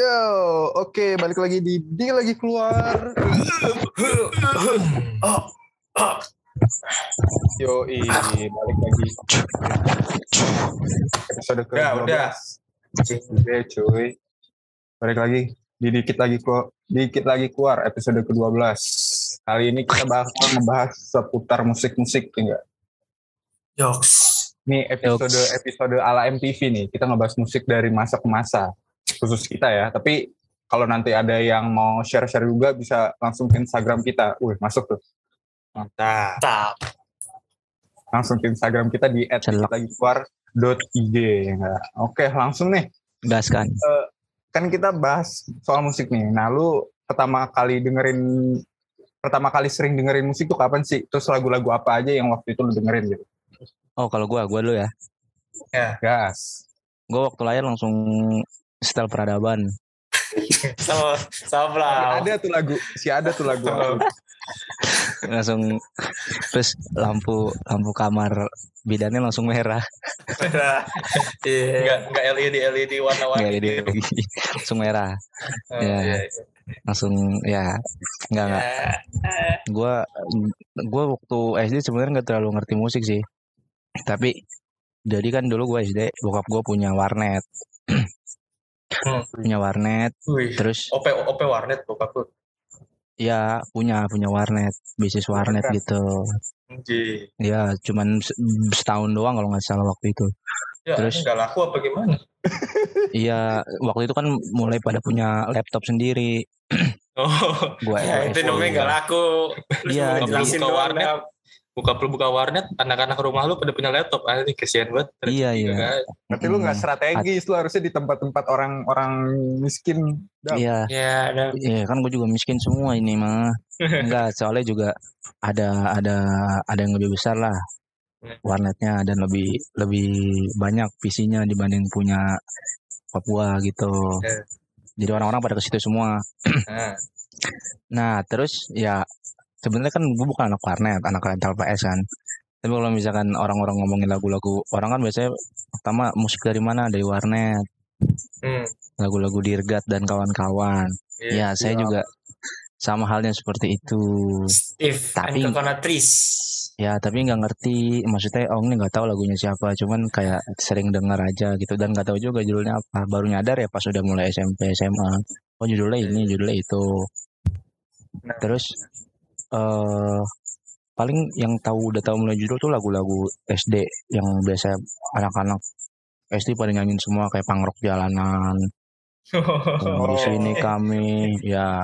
Yo, oke balik lagi di dia lagi keluar. Yo, balik lagi. Episode ke Udah, udah. Oke, cuy. Balik lagi di dikit lagi kok dikit lagi keluar episode ke-12. Kali ini kita bakal ngebahas seputar musik-musik ya enggak? Jokes. Ini episode episode ala MTV nih. Kita ngebahas musik dari masa ke masa. Khusus kita ya. Tapi kalau nanti ada yang mau share-share juga bisa langsung ke Instagram kita. Wih, masuk tuh. Mantap. Langsung ke Instagram kita di @lagi_keluar.ig ya enggak? Oke, langsung nih. Gaskan. Kan kita bahas soal musik nih. Nah, lu pertama kali dengerin pertama kali sering dengerin musik tuh kapan sih? Terus lagu-lagu apa aja yang waktu itu lu dengerin gitu? Oh kalau gua, gua dulu ya. Gas. Gua waktu lahir langsung setel peradaban. Sama, sama lah. Ada tuh lagu, si ada tuh lagu. Langsung terus lampu lampu kamar bidannya langsung merah. Iya. Enggak enggak LED LED warna-warni. Lagi. langsung merah. Oh, Ya. iya, Langsung ya enggak enggak. iya. Gua gua waktu SD sebenarnya nggak terlalu ngerti musik sih. Tapi jadi kan dulu gua SD bokap gua punya warnet. Hmm. punya warnet Wih. terus OP OP warnet lu. ya punya punya warnet bisnis warnet Keren. gitu Anjir. ya cuman se- setahun doang kalau nggak salah waktu itu Ya, Terus? enggak laku apa gimana? iya waktu itu kan mulai pada punya laptop sendiri Oh, gua ya, itu namanya enggak laku. Iya, jelasin doang, warnet. Buka lu buka warnet, anak-anak rumah lu pada punya laptop. Ah, ini kesian banget. Iya, iya. kan. Tapi lu nggak strategis, lu harusnya di tempat-tempat orang-orang miskin. Iya Ya, ada. iya kan gue juga miskin semua ini mah enggak soalnya juga ada ada ada yang lebih besar lah warnetnya dan lebih lebih banyak PC-nya dibanding punya Papua gitu Iya. jadi orang-orang pada ke situ semua Nah, Nah, terus ya sebenarnya kan gue bukan anak warnet, anak rental PS kan. Tapi kalau misalkan orang-orang ngomongin lagu-lagu, orang kan biasanya pertama musik dari mana? Dari warnet, hmm. lagu-lagu Dirgat dan kawan-kawan. Iya. ya, saya iya. juga sama halnya seperti itu. Steve Tapi-. Ya, tapi nggak ngerti, maksudnya oh ini nggak tahu lagunya siapa, cuman kayak sering denger aja gitu dan nggak tahu juga judulnya apa. Baru nyadar ya pas udah mulai SMP, SMA. Oh judulnya ini, judulnya itu. Nah. Terus eh paling yang tahu udah tahu mulai judul tuh lagu-lagu SD yang biasa anak-anak SD pada nyanyiin semua kayak pangrok jalanan. Oh, di sini kami ya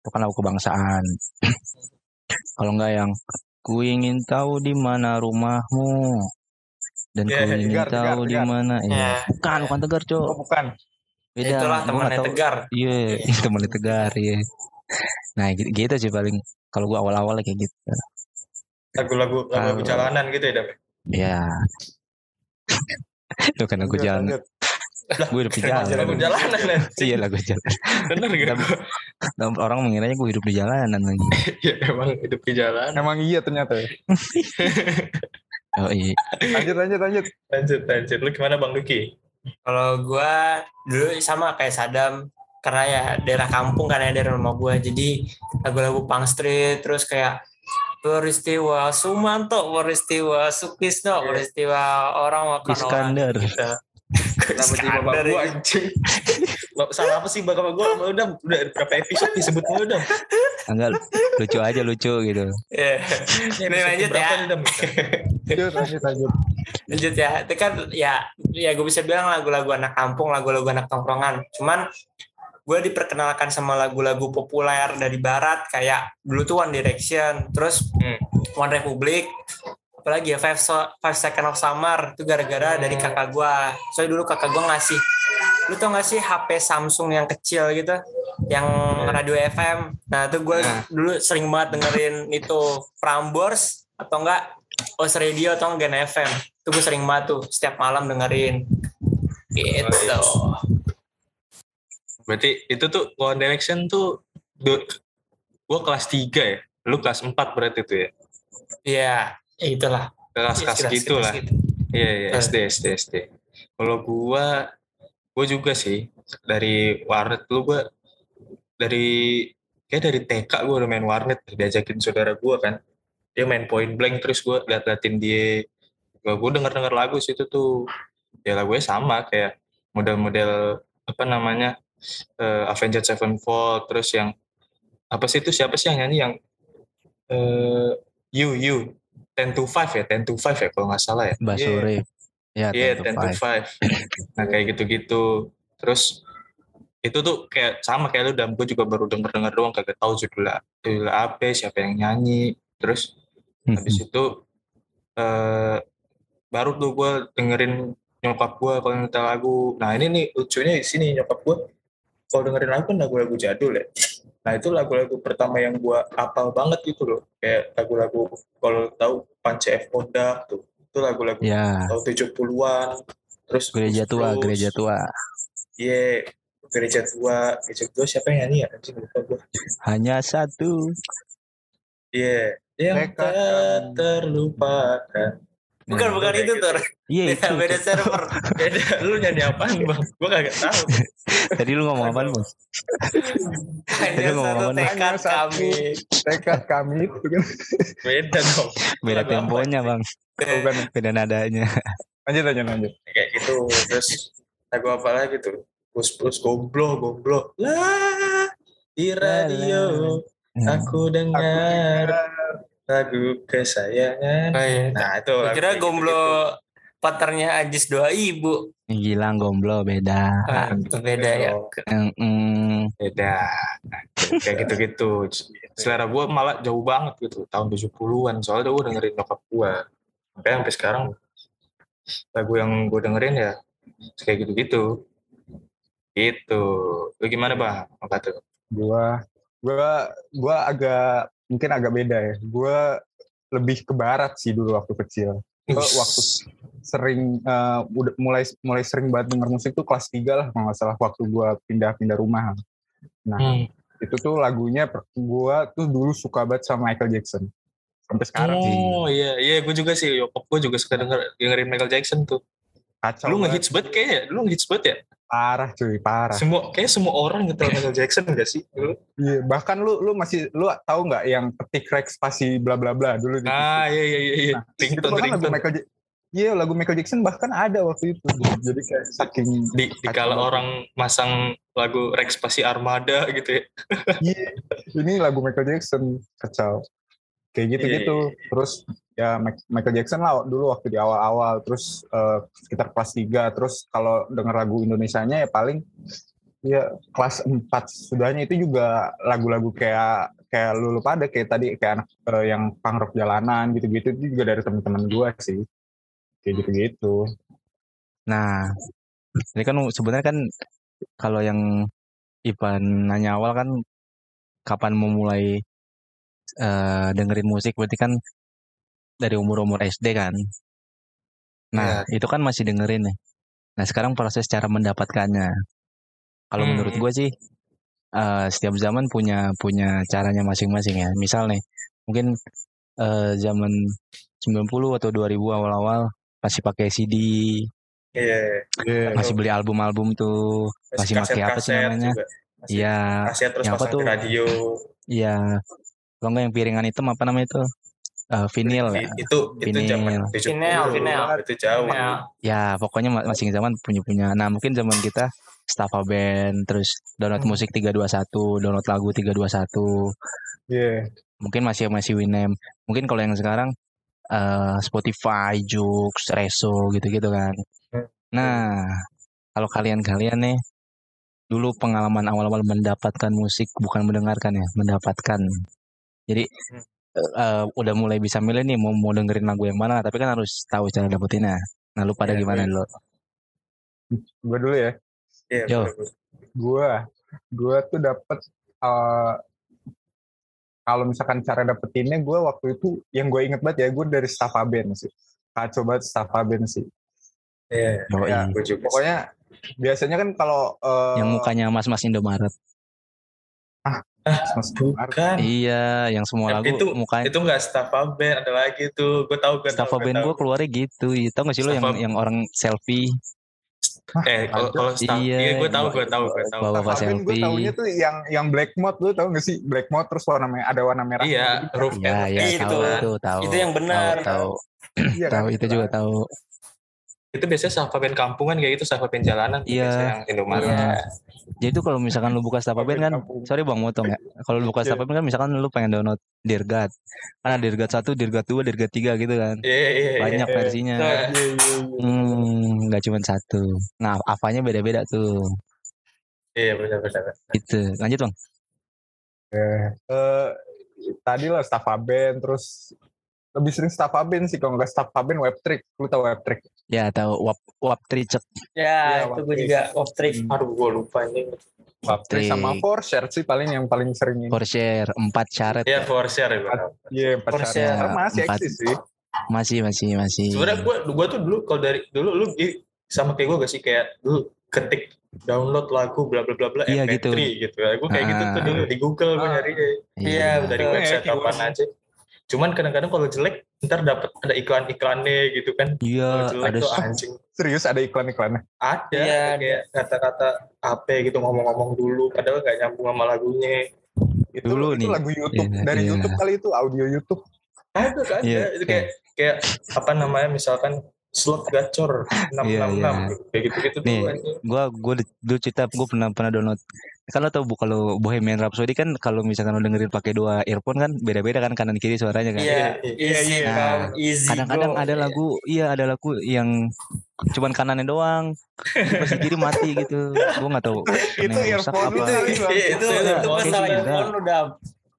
itu kan lagu kebangsaan. Kalau enggak yang ku ingin tahu di mana rumahmu dan Ya, ku ingin Tegar, tahu di mana ya. Bukan, bukan tegar, Cok. Oh, bukan. Beda. Itulah temannya tahu. Tegar. Iya, temannya tegar, iya. Nah, gitu, gitu sih paling kalau gua awal-awal kayak gitu. Lagu-lagu lagu jalanan gitu ya, Dam. Ya. Itu kan lagu jalan. Gue hidup di Lagu jalan. jalanan anjing. Iya lagu jalan. Bener gitu. Dan Orang mengiranya gue hidup di jalanan lagi. Ya emang hidup di jalan. Emang iya ternyata. ya. Oh iya. Lanjut, lanjut, lanjut. Lanjut, lanjut. Lu gimana Bang Duki? Kalau gua dulu sama kayak Sadam karena ya daerah kampung kan ya daerah rumah gua jadi lagu-lagu punk street terus kayak peristiwa Sumanto peristiwa Sukisno peristiwa orang makan Iskandar. orang gitu. Kenapa jadi bapak Iskandar, gua iya. anjing? Bap- Salah apa sih bapak gua? Udah, udah berapa episode disebut mulu Dam? Enggak lucu aja lucu gitu. Iya. Ini lanjut ya. Lanjut, lanjut. lanjut ya itu kan ya ya gue bisa bilang lagu-lagu anak kampung lagu-lagu anak tongkrongan cuman gue diperkenalkan sama lagu-lagu populer dari barat kayak dulu tuh One Direction terus Hmm. One Republic apalagi ya Five, So- Five Second of Summer itu gara-gara dari kakak gue soalnya dulu kakak gue ngasih lu tau gak sih HP Samsung yang kecil gitu? Yang radio FM nah itu gue Nah. dulu sering banget dengerin itu Prambors atau enggak Os Radio atau Gen FM itu gue sering banget tuh setiap malam dengerin. Gitu. Berarti itu tuh One Direction tuh du- gua kelas 3 ya. Lu kelas 4 berarti tuh ya. Iya, ya itulah. Kelas-kelas Sekitar- gitu lah. Iya, iya. SD, SD, SD. Kalau gua, gua juga sih. dari warnet dulu gue dari kayak dari TK gue udah main warnet diajakin saudara gue kan dia main point blank terus gue liat-liatin dia gue gue denger denger lagu situ tuh ya lagunya sama kayak model-model apa namanya eh, Avenged Sevenfold terus yang apa sih itu siapa sih yang nyanyi yang eh you you 10 to 5 ya 10 to 5 ya kalau nggak salah ya Mbak Iya. Sore. Ya, Iya, 10 to 10 to 5. Nah, kayak gitu-gitu. Terus itu tuh kayak sama kayak lu dan gue juga baru denger-denger doang kagak tahu judulnya judul apa siapa yang nyanyi terus Hmm. habis itu eh baru tuh gue dengerin nyokap gue kalau nyetel lagu nah ini nih lucunya di sini nyokap gue kalau dengerin lagu kan lagu-lagu jadul ya nah itu lagu-lagu pertama yang gue apal banget gitu loh kayak lagu-lagu kalau tahu Pance F Moda tuh itu lagu-lagu Ya, tahun 70-an terus gereja tua, Blues. gereja tua. iya gereja tua gereja tua siapa yang nyanyi ya anjing lupa gue Hanya satu. iya yang Tekad tak terlupakan Bukan Nah, bukan itu gitu. Iya Beda, itu. beda server. beda lu nyanyi apaan bang gue kagak tahu Tadi lu ngomong apaan, Bang? Tadi ngomong satu apa nih? tekad kami. tekad kami itu kan beda dong Beda temponya, Bang. bukan Beda nadanya. lanjut lanjut lanjut kayak gitu terus lagu apa lagi tuh plus plus gomblo gomblo lah di radio aku dengar lagu kesayangan. Oh, iya. nah itu kira gomblo gitu-gitu. paternya Ajis dua ibu. Gilang gomblo beda. Ah, itu beda ya. Mm, beda. Kayak gitu-gitu. Selera gue malah jauh banget gitu tahun 70-an soalnya gue dengerin nyokap gue makanya sampai sekarang lagu yang gue dengerin ya kayak gitu-gitu. Gitu. Lu gimana bang? Apa tuh? Gua gua gua agak mungkin agak beda ya. Gua lebih ke barat sih dulu waktu kecil. Gua waktu sering eh, udah mulai mulai sering banget denger musik tuh kelas 3 lah kalau nggak salah waktu gua pindah-pindah rumah. Nah Hmm. itu tuh lagunya gua tuh dulu suka banget sama Michael Jackson. Sampai sekarang sih. Oh iya iya gue juga sih nyokap gue juga suka denger dengerin Michael Jackson tuh kacau lu ngehits banget kayaknya. Lu ngehits banget ya? Parah cuy parah. Semua kayak semua orang ngetel Michael Jackson gak sih? Dulu Iya, bahkan lu lu masih lu tahu nggak yang ketik Rex spasi bla bla bla dulu ah iya iya iya iya. Nah, itu ringtone ringtone. Michael Ja- Iya lagu Michael Jackson bahkan ada waktu itu. Jadi kayak saking di, di kala orang masang lagu Rex Pasi Armada gitu ya. Iya, ini lagu Michael Jackson kacau. Kayak gitu Iya, gitu. Terus ya Michael Jackson lah dulu waktu di awal-awal. Terus eh, sekitar kelas 3 Terus kalau denger lagu Indonesianya ya paling ya kelas 4 sudahnya itu juga lagu-lagu kayak kayak lu lupa ada kayak tadi kayak anak eh, yang punk jalanan gitu-gitu itu juga dari teman-teman gua sih kayak gitu-gitu Nah, ini kan sebenarnya kan kalau yang Ipan nanya awal kan kapan mau mulai eh, dengerin musik berarti kan dari umur-umur SD kan. Nah, itu kan masih dengerin nih. Nah, sekarang proses cara mendapatkannya. Kalau Hmm. menurut gue sih eh, setiap zaman punya punya caranya masing-masing ya. Misal nih, mungkin eh, zaman 90 atau 2000 awal-awal masih pakai CD, iya Iya. masih beli album-album tuh Masih pakai apa sih namanya? Iya, kaset terus yang apa tuh? di radio iya. Kalau nggak yang piringan hitam apa namanya itu? Eh, vinil ya. itu itu zaman Vinil. 70 Vinil, vinil. itu jauh Ya. Ya, pokoknya ma- masing zaman punya punya. Nah, mungkin zaman kita Staffa Band, terus download Hmm. musik 321, download lagu 321. Iya. Mungkin masih masih Winem. Mungkin kalau yang sekarang eh, Spotify, Joox, Reso gitu-gitu kan. Hmm. Nah, kalau kalian-kalian nih dulu pengalaman awal-awal mendapatkan musik bukan mendengarkan ya, mendapatkan. Jadi Eh, udah mulai bisa milih nih mau mau dengerin lagu yang mana, tapi kan harus tahu cara dapetinnya. Nah, lu pada Iya, gimana iya. dulu? Gua dulu ya. Iya, Yo. Gua gua tuh dapet eh, kalau misalkan cara dapetinnya gue waktu itu yang gue inget banget ya gue dari Staffa Band sih kacau banget Staffa Band sih Iya, Yoi. Ya, gue juga. pokoknya biasanya kan kalau eh, yang mukanya mas-mas Indomaret. Mas Dumar, bukan. Iya, yang semua Yang lagu itu- mukanya Itu enggak Staffa Band, ada lagi tuh. Gue tahu gue. Staffa gue band gue keluarnya gitu. Iya, tau gak sih lo yang yang orang selfie? Eh kalau kalau staff, Iya, iya gue tahu gue tahu gue tahu. bawa Staff Aben gue taunya tuh yang yang black mode lu tau gak sih black mode terus warna merah ada warna merah Iya, roof Iya, iya, Itu. tahu itu, tahu. Itu yang benar. Tahu, tahu, iya tahu itu juga tahu. Itu biasanya sahabat kampungan kayak gitu, sahabat jalanan. tuh Iya. Yang Indomaret. Iya. Jadi tuh kalau misalkan lu buka Stapaben kan, Kampung. sorry bang motong ya. Kalau lu buka Iya. Stapaben kan misalkan lu pengen download Dirgat. Kan ada Dirgat 1, Dirgat 2, Dirgat 3 gitu kan. Iya, iya, iya. Banyak iya. versinya. Iya, iya, iya. Hmm, nggak cuma satu. Nah, apanya beda-beda tuh. Iya, benar benar. Gitu. Lanjut bang. Eh, tadi lah staff Aben terus lebih sering staff Aben sih kalau nggak staff Aben web trick lu tau web trick Ya tahu wap wap tricek. Ya, Iya, itu gue juga off trick. Aduh, gue lupa ini. web trick sama for share sih paling yang paling sering ini For share 4 syarat. Iya, for share ya. iya empat For share. share. Sekarang masih Empat. eksis sih Masih masih masih. Sebenarnya gue gue tuh dulu kalau dari dulu lu sama kayak gue gak sih kayak dulu ketik download lagu bla bla bla bla Iya, MP3 gitu. gitu. Gue kayak gitu tuh Ah. dulu di Google gue Ah. nyari Iya, dari website Kayak apaan gitu. aja. Cuman kadang-kadang kalau jelek ntar dapat ada iklan-iklannya gitu kan. Iya, ada tuh anjing. serius ada iklan-iklannya Ada Iya, kayak kata-kata apa gitu ngomong-ngomong dulu padahal gak nyambung sama lagunya. itu, Dulu itu nih. lagu YouTube Iya, dari iya. YouTube kali itu audio YouTube Ada kan Iya, itu kayak kayak apa namanya misalkan slot gacor 666 Iya, iya. gitu. kayak gitu-gitu Nih, tuh anjing. gua gua di- dulu cerita gua pernah pernah download kan lo tau bu kalau Bohemian Rhapsody kan kalau misalkan lo dengerin pakai dua earphone kan beda-beda kan kanan kiri suaranya kan Iya, Iya, iya. come, easy kadang-kadang ada lagu iya ada lagu yang cuman kanannya doang pas kiri mati gitu gua nggak tahu itu earphone apa. lu kali, Bang. Iya, itu itu itu masalah Iya. earphone udah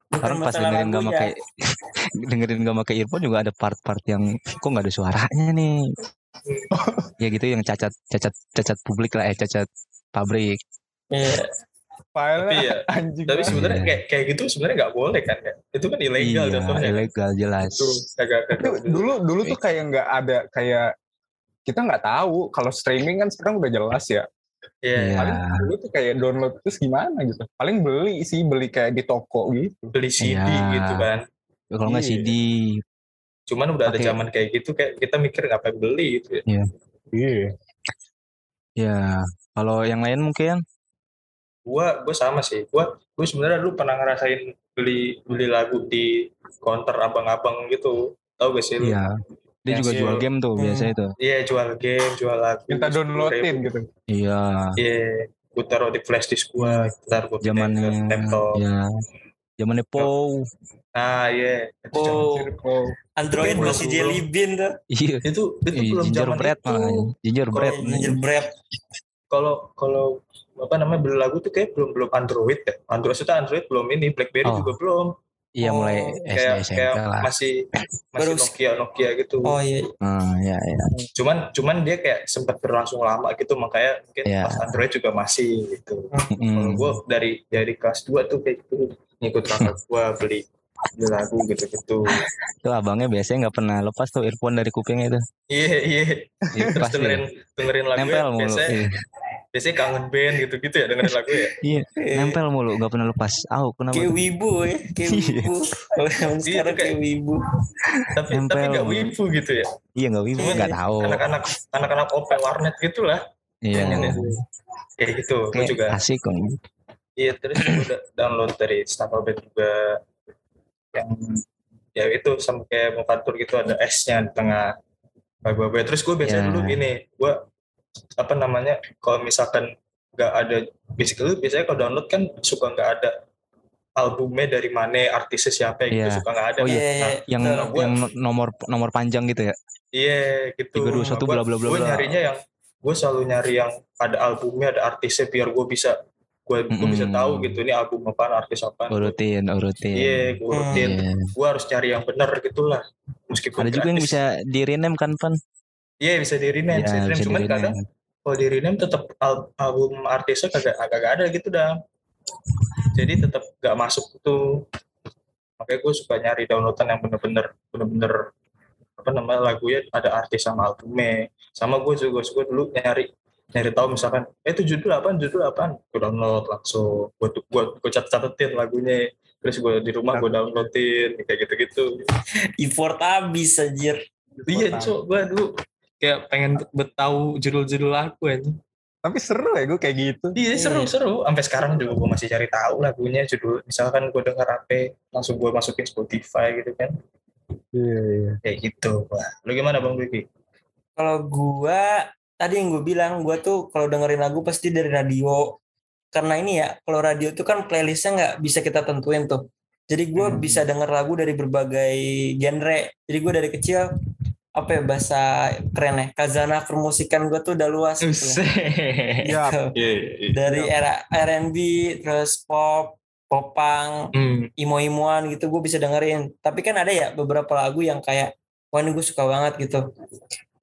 bukan orang pas dengerin gak lagunya. pakai dengerin gak pakai earphone juga ada part-part yang kok nggak ada suaranya nih ya gitu yang cacat cacat cacat publik lah eh cacat pabrik Iya. Tapi ya, anjing tapi sebenarnya Iya. kayak kayak gitu sebenarnya nggak boleh kan ya. Itu kan ilegal iya jatuhnya. ilegal jelas Itu kagak Itu kagak. dulu dulu tuh kayak nggak ada kayak kita nggak tahu kalau streaming kan sekarang udah jelas ya Iya, Iya. paling dulu tuh kayak download terus gimana gitu paling beli sih beli kayak di toko gitu beli CD Iya. gitu kan. kalau nggak Iya. CD Cuman udah ada Pakai- zaman kayak gitu kayak kita mikir ngapain beli gitu ya. iya ya kalau yang lain mungkin Gua gua sama sih. Gua gua sebenarnya dulu pernah ngerasain beli beli lagu di counter abang-abang gitu. Tahu gak sih lu? iya dia juga jual game tuh Hmm. biasa itu Iya, jual game, jual lagu. minta 10.000. downloadin gitu iya Iya, gua taruh di flash disk gua, ntar gua pindahin zamannya ke laptop. ya zamannya POW Ah, iya. Oh, oh Android masih jelly bean tuh. iya itu itu Ih, belum zaman gingerbread itu. malah gingerbread Gingerbread. Kalau kalau apa namanya beli lagu tuh kayak belum belum Android ya. Android itu Android belum ini, BlackBerry Oh. juga belum. Iya Oh, mulai Kayak SD kayak SMP lah masih masih Baru- Nokia Nokia gitu. Oh iya. ah ya ya Cuman cuman dia kayak sempat berlangsung lama gitu makanya mungkin Iya. pas Android juga masih gitu. Kalau Mm. gue dari dari kelas 2 tuh kayak gitu ngikut kakak gue beli beli lagu gitu-gitu. Tuh abangnya biasanya nggak pernah lepas tuh earphone dari kupingnya itu. Iya iya. Iya, Terus dengerin dengerin lagu Nempel mulu. biasanya Iya. Biasanya kangen band gitu-gitu ya dengerin lagu ya. Iya, nempel mulu, nggak pernah lepas. Au, kenapa? Kayak wibu ya, kayak Iya. wibu. Kalau zaman Iya, sekarang kayak- kayak wibu. Tapi Nempel tapi gak wibu gitu ya. Iya nggak wibu, Iya, nggak tahu. Anak-anak anak-anak OP warnet gitu lah. Iya. Pengen ya. Kayak gitu. Gue Kayak juga asik kok. Iya terus gue udah download dari Startup juga yang ya itu sama kayak mau kantor gitu ada S-nya di tengah lagu gue terus gue biasanya Ya. dulu gini gue apa namanya kalau misalkan nggak ada basically biasanya kalau download kan suka nggak ada albumnya dari mana artisnya siapa gitu Iya. suka nggak ada Oh, iya. Nah, Yang Nah, gua- yang nomor nomor panjang gitu ya. Iya gitu. 321 bla bla bla Gue nyarinya yang gue selalu nyari yang ada albumnya, ada artisnya biar gue bisa gue bisa Mm-mm. tahu gitu ini album apa, artis apa. Urutin, urutin. Iya, gue rutin. Iya. Gue harus cari yang benar gitulah. Meskipun Ada juga yang gratis. bisa di rename kan, Pan? Iya bisa di rename, bisa Iya, di rename. bisa Cuman di-rename. kadang kalau di rename tetap al- album artisnya kagak kagak ada gitu dah. Jadi tetap gak masuk itu. Makanya gue suka nyari downloadan yang bener-bener bener-bener apa namanya lagunya ada artis sama albumnya. Sama gue juga suka dulu nyari nyari tahu misalkan eh itu judul apaan judul apaan gue download langsung gue gue gue catet catetin lagunya terus gue di rumah gue downloadin kayak gitu gitu Effort habis anjir. iya cok gue dulu kayak pengen bet- tahu judul-judul lagu aja Tapi seru ya gue kayak gitu. Iya seru seru. Sampai sekarang juga gue masih cari tahu lagunya judul. Misalkan gue denger apa, langsung gue masukin Spotify gitu kan. Iya, iya. Kayak gitu. Wah, lu gimana bang Vicky? Kalau gua tadi yang gue bilang, gua tuh kalau dengerin lagu pasti dari radio. Karena ini ya, kalau radio tuh kan playlistnya nggak bisa kita tentuin tuh. Jadi gua Hmm. bisa denger lagu dari berbagai genre. Jadi gua dari kecil apa ya bahasa keren ya kazana permusikan gue tuh udah luas gitu ya. Iya. Gitu. Iya, iya. dari era R&B terus pop popang Hmm. imo-imoan gitu gue bisa dengerin tapi kan ada ya beberapa lagu yang kayak wah ini gue suka banget gitu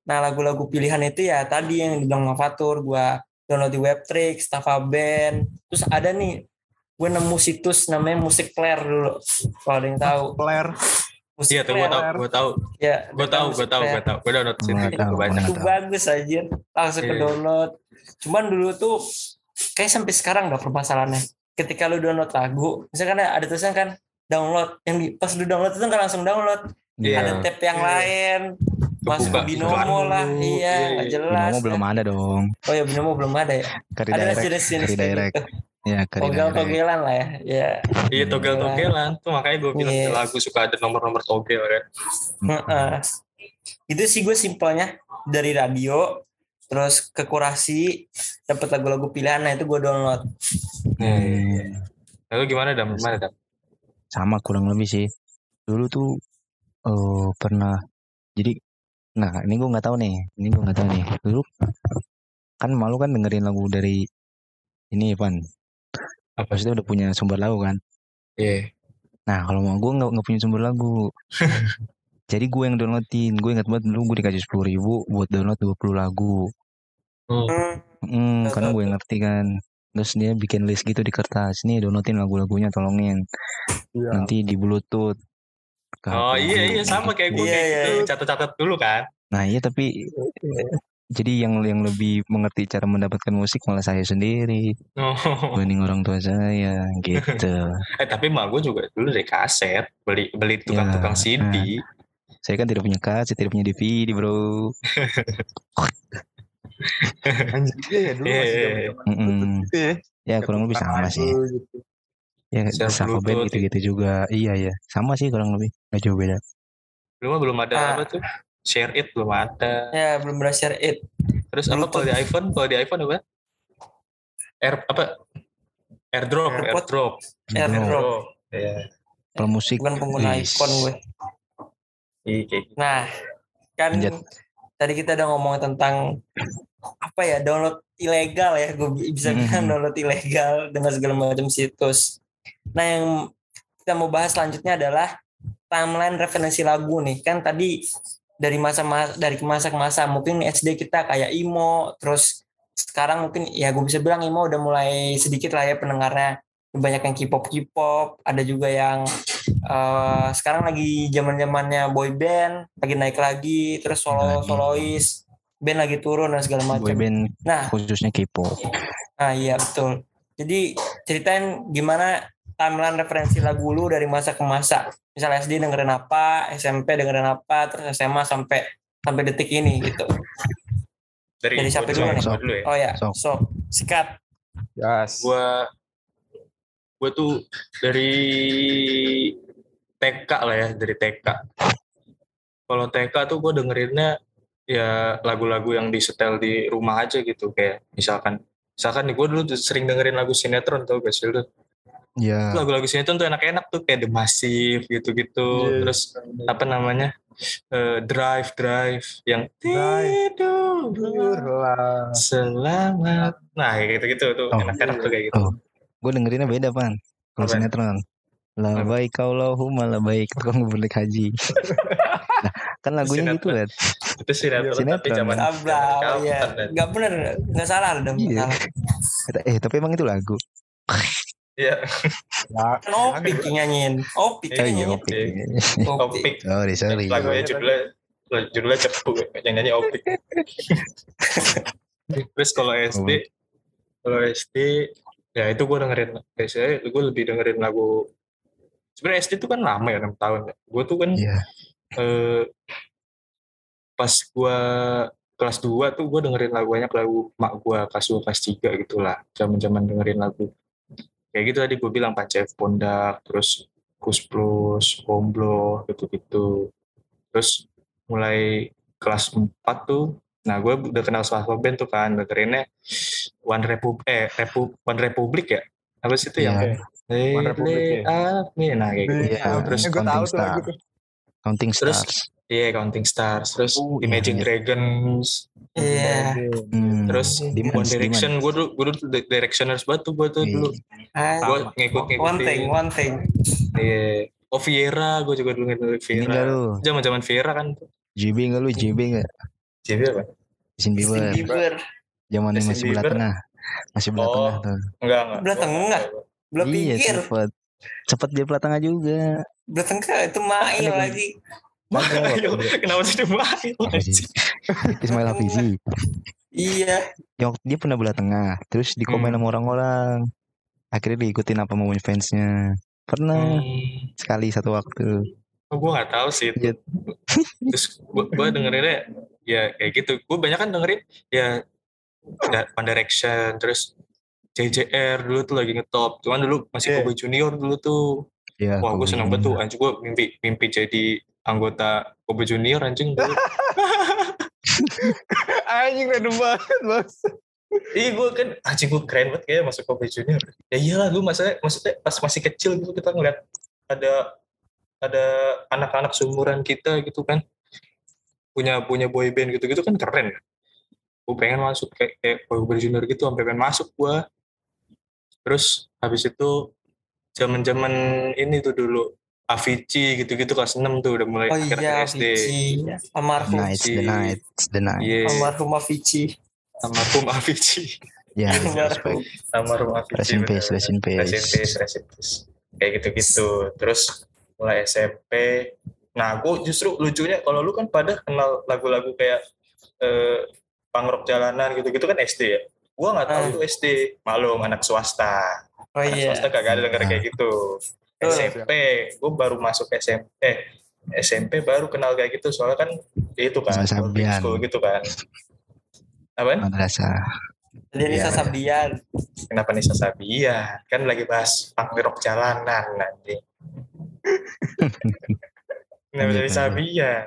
nah lagu-lagu pilihan itu ya tadi yang dibilang Mafatur gue download di Webtrix, Staffa Band terus ada nih gue nemu situs namanya Musik Player dulu kalau ada yang tahu Player. Iya tuh gue tau, gue tau, ya gue tau, gue tau, gue tau. Gue download situ, tahu, gue baca. itu bagus aja langsung ke Iya. download cuman dulu tuh kayak sampai sekarang gak permasalahannya ketika lu download lagu misalkan ada tulisan kan download yang di, pas lu download itu kan langsung download Iya. ada tab yang Iya. lain masuk ke binomo lah dulu. iya nggak iya. jelas Binomo belum ada dong. oh ya binomo belum ada ya Kari ada direct, sih kari direct. Ya, kari togel direct. togelan lah ya ya Iya togel-togelan tuh makanya gue bilang di lagu suka ada nomor-nomor togel kan. Heeh. itu sih gue simpelnya dari radio terus ke kurasi dapat lagu-lagu pilihan nah itu gue download Hmm, Lalu gimana dam? Gimana dam? sama kurang lebih sih. Dulu tuh eh pernah jadi nah ini gue nggak tahu nih. Ini gue nggak tahu nih. Dulu kan malu kan dengerin lagu dari ini Pan. Apa? Maksudnya udah punya sumber lagu kan. Iya. Nah kalau mau gue nggak nggak punya sumber lagu. Jadi gue yang downloadin. Gue ingat banget dulu gue dikasih sepuluh ribu buat download 20 lagu. Hmm. Hmm. Karena gue ngerti kan. Terus dia bikin list gitu di kertas. Nih downloadin lagu-lagunya tolongin. Iya. Nanti di bluetooth. Ke Oh iya iya sama kayak gue Iya, kayak iya, gitu. iya. Catat-catat dulu kan. Nah iya tapi jadi yang yang lebih mengerti cara mendapatkan musik malah saya sendiri Oh. dibanding orang tua saya gitu. Eh tapi emak gue juga dulu dari kaset beli beli di tukang-tukang Ya, CD. Saya kan tidak punya kaset, tidak punya DVD bro. Anjir, iya ya dulu Iya, masih iya, zaman-zaman Mm-mm. gitu ya. Ya kurang lebih sama sih. gitu. Ya Safa Band Bluetooth, gitu-gitu juga. Iya ya sama sih kurang lebih. Gak jauh beda. Mah belum ada Ah. apa tuh? Share it belum ada. ya belum berhasil it Terus apa kalau di iPhone? Kalau di iPhone apa? Air apa? AirDrop, AirPod. AirDrop. AirDrop. AirDrop. Iya. Kalau musik bukan pengguna wis. iPhone gue Iya gitu. Nah, kan Lanjut. tadi kita udah ngomong tentang apa ya download ilegal ya, gue bisa Mhm. bilang download ilegal dengan segala macam situs. Nah, yang kita mau bahas selanjutnya adalah timeline referensi lagu nih. Kan tadi dari masa dari masa ke masa mungkin SD kita kayak emo, terus sekarang mungkin ya gue bisa bilang emo udah mulai sedikit lah ya pendengarnya banyak yang K-pop K-pop, ada juga yang eh, sekarang lagi zaman zamannya boy band lagi naik lagi, terus solo solois band lagi turun dan segala boy macam. band Nah, khususnya K-pop. nah iya betul. Jadi ceritain gimana timeline referensi lagu lu dari masa ke masa. Misal SD dengerin apa, SMP dengerin apa, terus SMA sampai sampai detik ini gitu. Dari, Dari siapa dulu nih? dulu ya. Oh ya, Sok. sok sikat. Yes. Gua gua tuh dari TK lah ya, dari TK. Kalau TK tuh gue dengerinnya ya lagu-lagu yang disetel di rumah aja gitu kayak misalkan misalkan nih gue dulu tuh sering dengerin lagu sinetron tau gak sih lu? Ya. lagu-lagu sinetron tuh enak-enak tuh kayak The Massive gitu-gitu Iya. terus apa namanya Eh, Drive Drive yang Tidurlah. selamat nah gitu-gitu tuh Oh. enak-enak tuh kayak gitu Oh. Gue dengerinnya beda pan. Kalau sinetron. La baik Allahumma la baik tukang balik haji. nah, kan lagunya gitu kan. itu sinetron, tapi Sinetron. zaman Abla, zaman ya. kapan, Dan? Nggak bener, nggak salah nggak Iya. Eh tapi emang itu lagu. Iya, Ya, Kan Opik yang nyanyiin. Opik Oh iya. Opik. Opik Sorry sorry. lagunya judulnya judulnya cepu yang nyanyi Opik terus kalau SD kalau SD ya itu gue dengerin biasanya gue lebih dengerin lagu sebenarnya SD itu kan lama ya 6 tahun ya gue tuh kan Iya. eh, pas gue kelas 2 tuh gue dengerin lagu banyak lagu mak gue kelas 2 kelas 3 gitu lah zaman zaman dengerin lagu kayak gitu tadi gue bilang Pancev Pondak terus Kus Plus Gomblo gitu gitu terus mulai kelas 4 tuh nah gue udah kenal salah satu band tuh kan dengerinnya One Republic eh Repu, One Republic ya apa sih itu yang Iya. Hey, One Republic, ya. nih nah kayak gitu Iya, terus gue tahu Counting tuh. Counting Terus, Iya, Counting Stars. Terus Oh, iya, Imagine iya. Dragons. Iya. Hmm, Terus Demons, One Direction. Gue dulu, gue dulu di- Directioners banget tuh gue tuh Iya. dulu. Ah, Gue ngikut-ngikutin. one thing, one thing. Iya. Oh Viera, gue juga dulu ngikutin Ini enggak Viera. lu? Zaman-zaman Viera kan. tuh. JB enggak lu? JB enggak? JB apa? Justin Bieber. Justin Bieber. Zamannya masih belah tengah. Masih belah Oh. tengah tuh. Enggak, enggak. Belah tengah? Belum Iya, pikir. cepet. Cepet dia belah tengah juga. Belah tengah itu main lagi. Ayo, kenapa sih dia main? Ismail Hafizi. Iya. Yang dia pernah belah tengah, terus dikomen Hmm. sama orang-orang. Akhirnya diikutin apa mau fansnya. Pernah Hmm. sekali satu waktu. Oh, gue gak tahu sih itu. Iya. Terus gue, gue dengerinnya ya kayak gitu. Gue banyak kan dengerin ya One Direction, terus JJR dulu tuh lagi ngetop. Cuman dulu masih Iya. Kobe Junior dulu tuh. Ya, Wah gue seneng banget tuh. Gue mimpi mimpi jadi anggota Kobe Junior anjing dulu. Anjing random banget, Bos. Iya gue kan anjing gue keren banget kayak masuk Kobe Junior. Ya iyalah gue maksudnya maksudnya pas masih kecil gitu kita ngeliat ada ada anak-anak seumuran kita gitu kan punya punya boy band gitu-gitu kan keren. Gue pengen masuk kayak kayak Kobe Junior gitu sampai pengen masuk gue. Terus habis itu zaman-zaman ini tuh dulu Avicii gitu-gitu kelas 6 tuh udah mulai Oh akhir iya, SD. Avicii. Almarhum. Night, the night, it's the night. Iya, Almarhum Avicii. almarhum Avicii. Ya. Almarhum Avicii. Rest in peace, rest in Rest in peace. peace, rest in peace. Kayak gitu-gitu. Terus mulai SMP. Nah, gue justru lucunya kalau lu kan pada kenal lagu-lagu kayak eh, punk rock jalanan gitu-gitu kan SD ya. Gue nggak tahu Ah. itu SD. Malum anak swasta. Oh Anak iya. swasta kagak ada denger kayak gitu. SMP, gue baru masuk SMP. Eh, SMP baru kenal kayak gitu soalnya kan ya itu kan school gitu kan. Apaan? Madrasah. Dia Nisa Iya. Sabian. Kenapa Nisa Sabian? Kan lagi bahas punk rock jalanan nanti. Kenapa jadi iya. Sabian?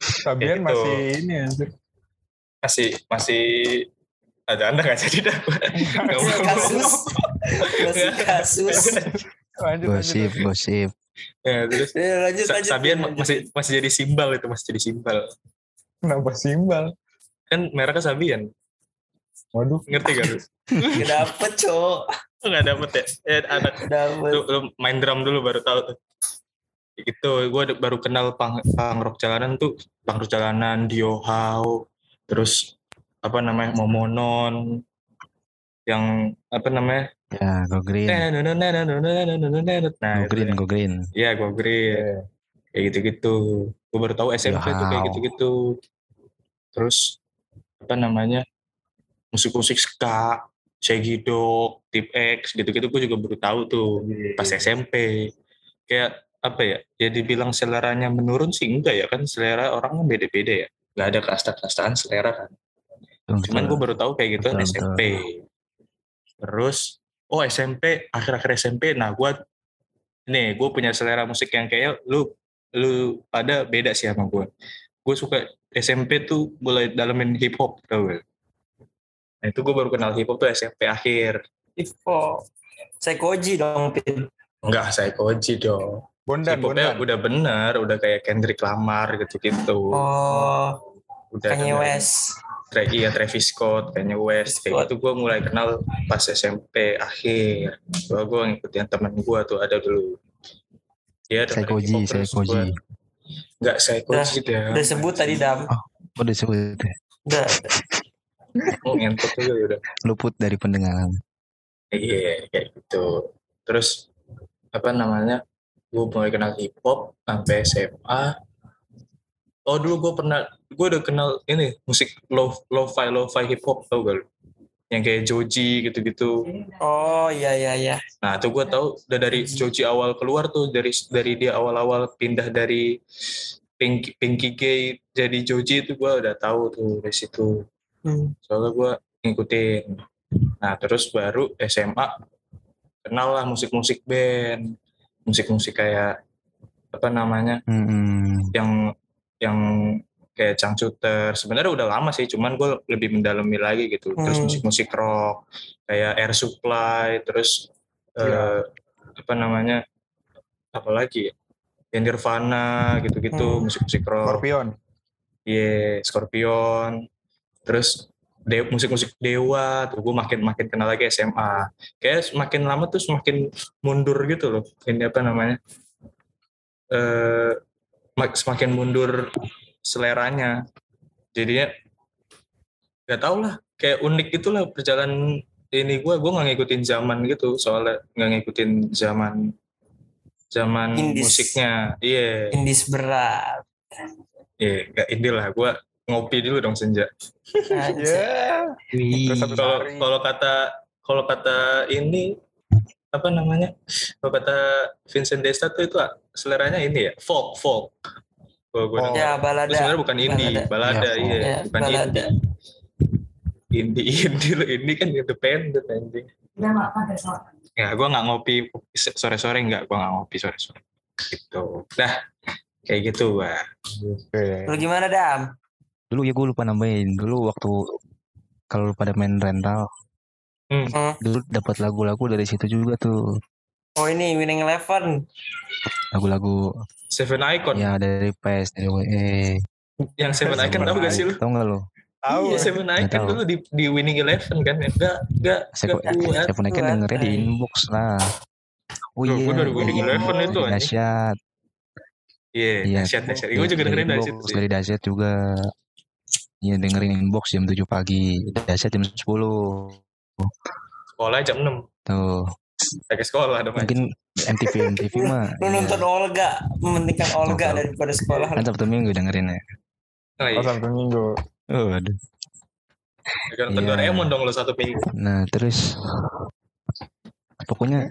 Sabian gitu. masih ini anjir. Masih masih ada anda nggak jadi dah. Nggak Masih kasus. Masih kasus. Lanjut, Gosip, lanjut. gosip. Ya, terus Ya, lanjut, Sa- lanjut. Sabian lanjut. masih masih jadi simbal itu masih jadi simbal. Kenapa simbal? Kan mereknya Sabian. Waduh. Ngerti gak lu? Gak dapet, Cok. Nggak dapet ya? Ya anak Dapet. lu, lu main drum dulu baru tahu tuh. Gitu gue baru kenal punk, punk rock jalanan tuh punk rock jalanan Dio How terus apa namanya Momonon yang apa namanya Ya, go green. nah Go itu green, ya. go green. Iya go green. Iya. kayak gitu-gitu. Gue baru tahu SMP tuh kayak gitu-gitu. Terus apa namanya musik-musik ska Shaggy Dog, Tip X gitu-gitu gue juga baru tahu tuh pas SMP kayak apa ya ya dibilang seleranya menurun sih enggak ya kan selera orang kan beda-beda ya. Nggak ada kasta-kastaan selera kan. Betul, cuman gue baru tahu kayak gitu kan Betul, SMP terus oh SMP akhir-akhir SMP nah gue nih gue punya selera musik yang kayak lu lu pada beda sih sama gue gue suka SMP tuh mulai dalemin hip hop tau gak? Nah itu gue baru kenal hip hop tuh SMP akhir Ivo. Saya koji dong, Pin. Enggak, saya koji dong. Bondan, hip hopnya bondan. udah bener, udah kayak Kendrick Lamar gitu-gitu. Oh, udah Kanye West. Tra- iya Travis Scott, Kanye West, kayak gitu gue mulai kenal pas SMP akhir. Gue gue ngikutin temen gue tuh ada dulu. Dia Saya dengerin koji, hip-hop saya terus gua- koji. Enggak, saya koji dah. Udah sebut tadi, Dam. Oh, udah sebut. Udah. Oh, ngentot juga ya udah. Luput dari pendengaran. Iya, kayak gitu. Terus apa namanya? Gue mulai kenal hip hop sampai SMA. Oh dulu gue pernah, gue udah kenal ini musik lo lo-fi lo-fi hip hop tau gak lu? Yang kayak Joji gitu-gitu. Oh, iya, iya, iya. Nah tuh gue tahu udah dari Joji awal keluar tuh dari dari dia awal-awal pindah dari Pinky, Pinky Gay jadi Joji itu gue udah tahu tuh dari situ Hmm. soalnya gue ngikutin nah terus baru SMA kenal lah musik-musik band musik-musik kayak apa namanya Mm-mm. yang yang kayak Changcuter sebenarnya udah lama sih cuman gue lebih mendalami lagi gitu terus Hmm. musik-musik rock kayak Air Supply terus Iya. eh, apa namanya apalagi ya Ya, Nirvana gitu-gitu Hmm. musik-musik rock Scorpion. Iya, Scorpion. Terus de musik-musik Dewa tuh gue makin makin kenal lagi SMA. Kayak semakin lama tuh semakin mundur gitu loh. Ini apa namanya? Eh mak- semakin mundur seleranya. Jadinya nggak tau lah. Kayak unik gitulah perjalanan ini gue. Gue nggak ngikutin zaman gitu. Soalnya nggak ngikutin zaman zaman Indies. musiknya. Iya. Indis berat. Iya, nggak indie lah. Gue ngopi dulu dong senja. Ya. Terus habis Kalau kalau kata kalau kata ini apa namanya? Kalau kata Vincent Desta tuh itu ah, seleranya ini ya, folk, folk. Kalau gue Folk. Ya balada. itu sebenarnya bukan indie, Balada. balada, Ya, iya, Ya, bukan balada. indie. Indie, indie lo, indie kan independen anjing. Ya, gue nggak ngopi sore-sore nggak, gue nggak ngopi sore-sore. Gitu. Dah, kayak gitu, Wah. Oke. Lu gimana Dam? Dulu ya gue lupa nambahin. Dulu waktu kalau pada main rental. Hmm. dulu dapat lagu-lagu dari situ juga tuh. Oh ini Winning Eleven. Lagu-lagu Seven Icon. ya dari PES, dari WE. Yang Seven Icon tahu gak sih lu? Tahu nggak lu? Tahu. Iya, Seven Icon tahu. dulu di, di Winning Eleven kan? Enggak, enggak, enggak pun kan buat, dengernya di inbox lah. Oh iya, gua dari Winning di Eleven itu, anjing. dahsyat. Iya, Iya. dahsyat, dahsyat. Gue juga dengerin dari situ dari dahsyat juga. Iya dengerin inbox jam 7 pagi, dahsyat jam 10. Sekolah jam 6. Tuh, Pakai sekolah dong. mungkin MTV MTV mah. Lu nonton Olga, mementingkan Olga daripada sekolah. Kan Sabtu Minggu dengerin ya. Oh, Oh, iya. Sabtu Minggu. Oh, aduh. Kan nonton Iya. Doraemon dong lo satu minggu. Nah terus pokoknya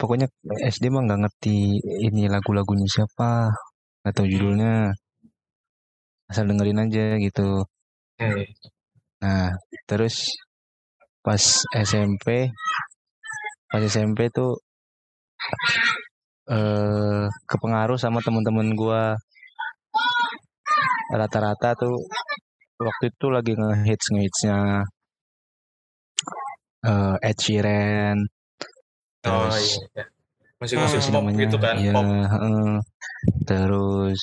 pokoknya SD mah nggak ngerti ini lagu-lagunya siapa atau judulnya asal dengerin aja gitu. Hmm. Nah terus pas SMP pas SMP tuh eh kepengaruh sama teman-teman gua rata-rata tuh waktu itu lagi ngehits ngehitsnya eh Ed Sheeran Oh terus iya. Musik-musik Hmm. pop gitu kan, ya, pop. heeh. terus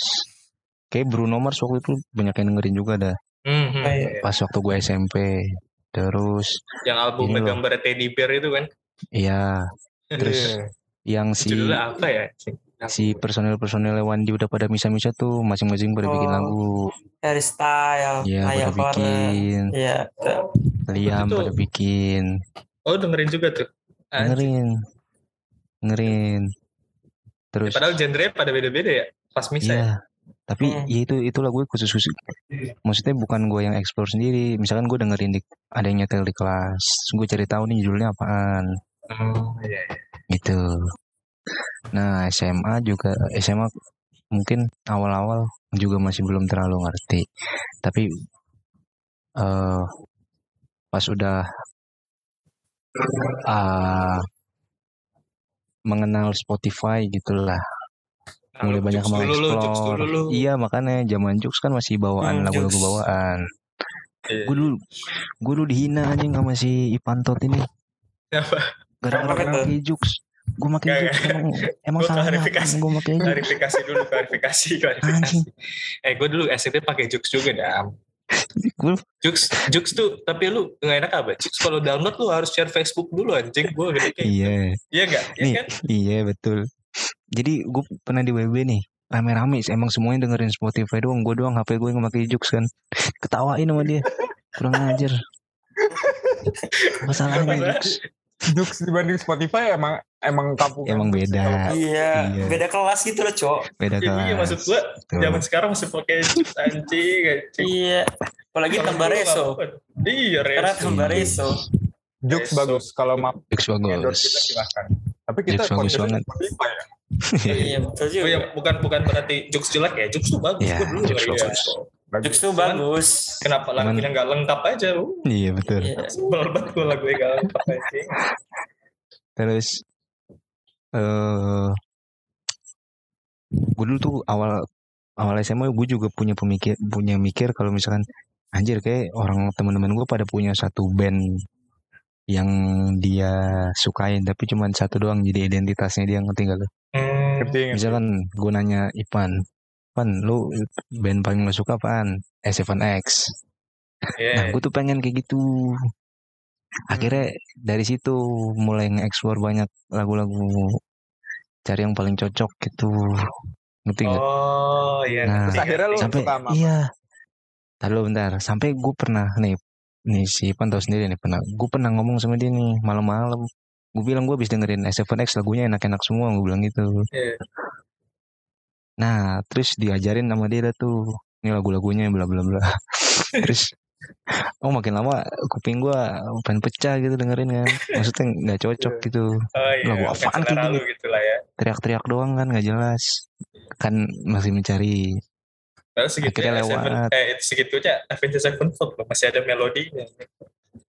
kayak Bruno Mars waktu itu banyak yang dengerin juga dah Hmm, hmm. Oh, iya. pas waktu gue SMP terus Yang loh. gambar Teddy Bear itu kan. Iya terus Iya. yang si Judulnya apa ya? si personil-personil Wandi udah pada misa-misa tuh masing-masing pada bikin Oh. lagu Harry Style, Iya Maya pada bikin Iya. Liam pada bikin Oh dengerin juga tuh. Dengerin dengerin Ya, terus padahal genre pada beda-beda ya. Pas misa ya. Tapi Hmm. ya itu itu lagu khusus khusus. Maksudnya bukan gue yang explore sendiri. Misalkan gue dengerin di ada yang nyetel di kelas, gue cari tahu nih judulnya apaan Oh iya. iya. gitu. Nah SMA juga SMA mungkin awal-awal juga masih belum terlalu ngerti. Tapi eh pas udah ah, mengenal Spotify gitulah mulai banyak lu, dulu lu. Iya makanya zaman Jux kan masih bawaan Hmm, lagu-lagu Jux. bawaan. Iya. Gue dulu gue dulu dihina anjing sama si Ipantot ini. Apa? Gara-gara pakai Jux. Gue pakai Gak, Jux emang emang Gua salahnya klarifikasi. gue Jux. klarifikasi dulu klarifikasi klarifikasi Anjing. eh gue dulu SD pakai Jux juga dam Jux Jux tuh tapi lu nggak enak apa Jux kalau download lu harus share Facebook dulu anjing gue gede kayak iya iya nggak iya kan iya betul. Jadi gue pernah di WB nih rame-rame emang semuanya dengerin Spotify doang gue doang HP gue nggak pakai Jux kan ketawain sama dia kurang ajar masalahnya Jux Jux dibanding Spotify emang emang kampung emang beda Iya, Iya. beda kelas gitu loh, Cok. beda iya kelas maksud gue Tuh. zaman sekarang masih pakai Jux anjing anjing Iya. Apalagi tambah reso. iya Karena reso tambah reso. Jux Besok. bagus kalau mau Jux endorse bagus kita silakan. Tapi kita Jux bagus banget. Spotify ya. iya betul juga Oh ya, bukan bukan berarti jokes jelek ya, jokes tuh bagus. Iya, Gua dulu jokes dengerin bagus. ya. Jokes tuh bagus Kenapa Cuman- lagunya nggak lengkap aja? Uh, Iya betul. Iya. sebel banget gua lagunya nggak lengkap aja. Terus eh gue dulu tuh awal awal SMA gue juga punya pemikir punya mikir kalau misalkan anjir kayak orang teman-teman gue pada punya satu band yang dia sukain tapi cuman satu doang jadi identitasnya dia ngerti gak lu? Hmm, Ngerti, ngerti. Misalkan gue nanya Ipan, Ipan lu band paling lo suka apaan? S7X. iya. Nah gue tuh pengen kayak gitu. Akhirnya dari situ mulai nge-explore banyak lagu-lagu cari yang paling cocok gitu. Ngerti gak? Oh iya. Nah, Terus akhirnya lu sampai suka sama apa? iya. Tadi lu bentar, sampai gue pernah nih nih si Ipan tahu sendiri nih pernah gue pernah ngomong sama dia nih malam-malam. Gue bilang gue habis dengerin S7X lagunya enak-enak semua gue bilang gitu. Iya. nah terus diajarin sama dia tuh ini lagu-lagunya bla bla bla. Terus oh makin lama kuping gue pengen pecah gitu dengerin kan. Maksudnya nggak cocok gitu. Oh iya. Lagu apaan kayak gitu. lah ya. teriak-teriak doang kan nggak jelas. Kan masih mencari Lalu segitunya Akhirnya Seven, lewat. eh itu segitunya Avenged Sevenfold loh masih ada melodinya.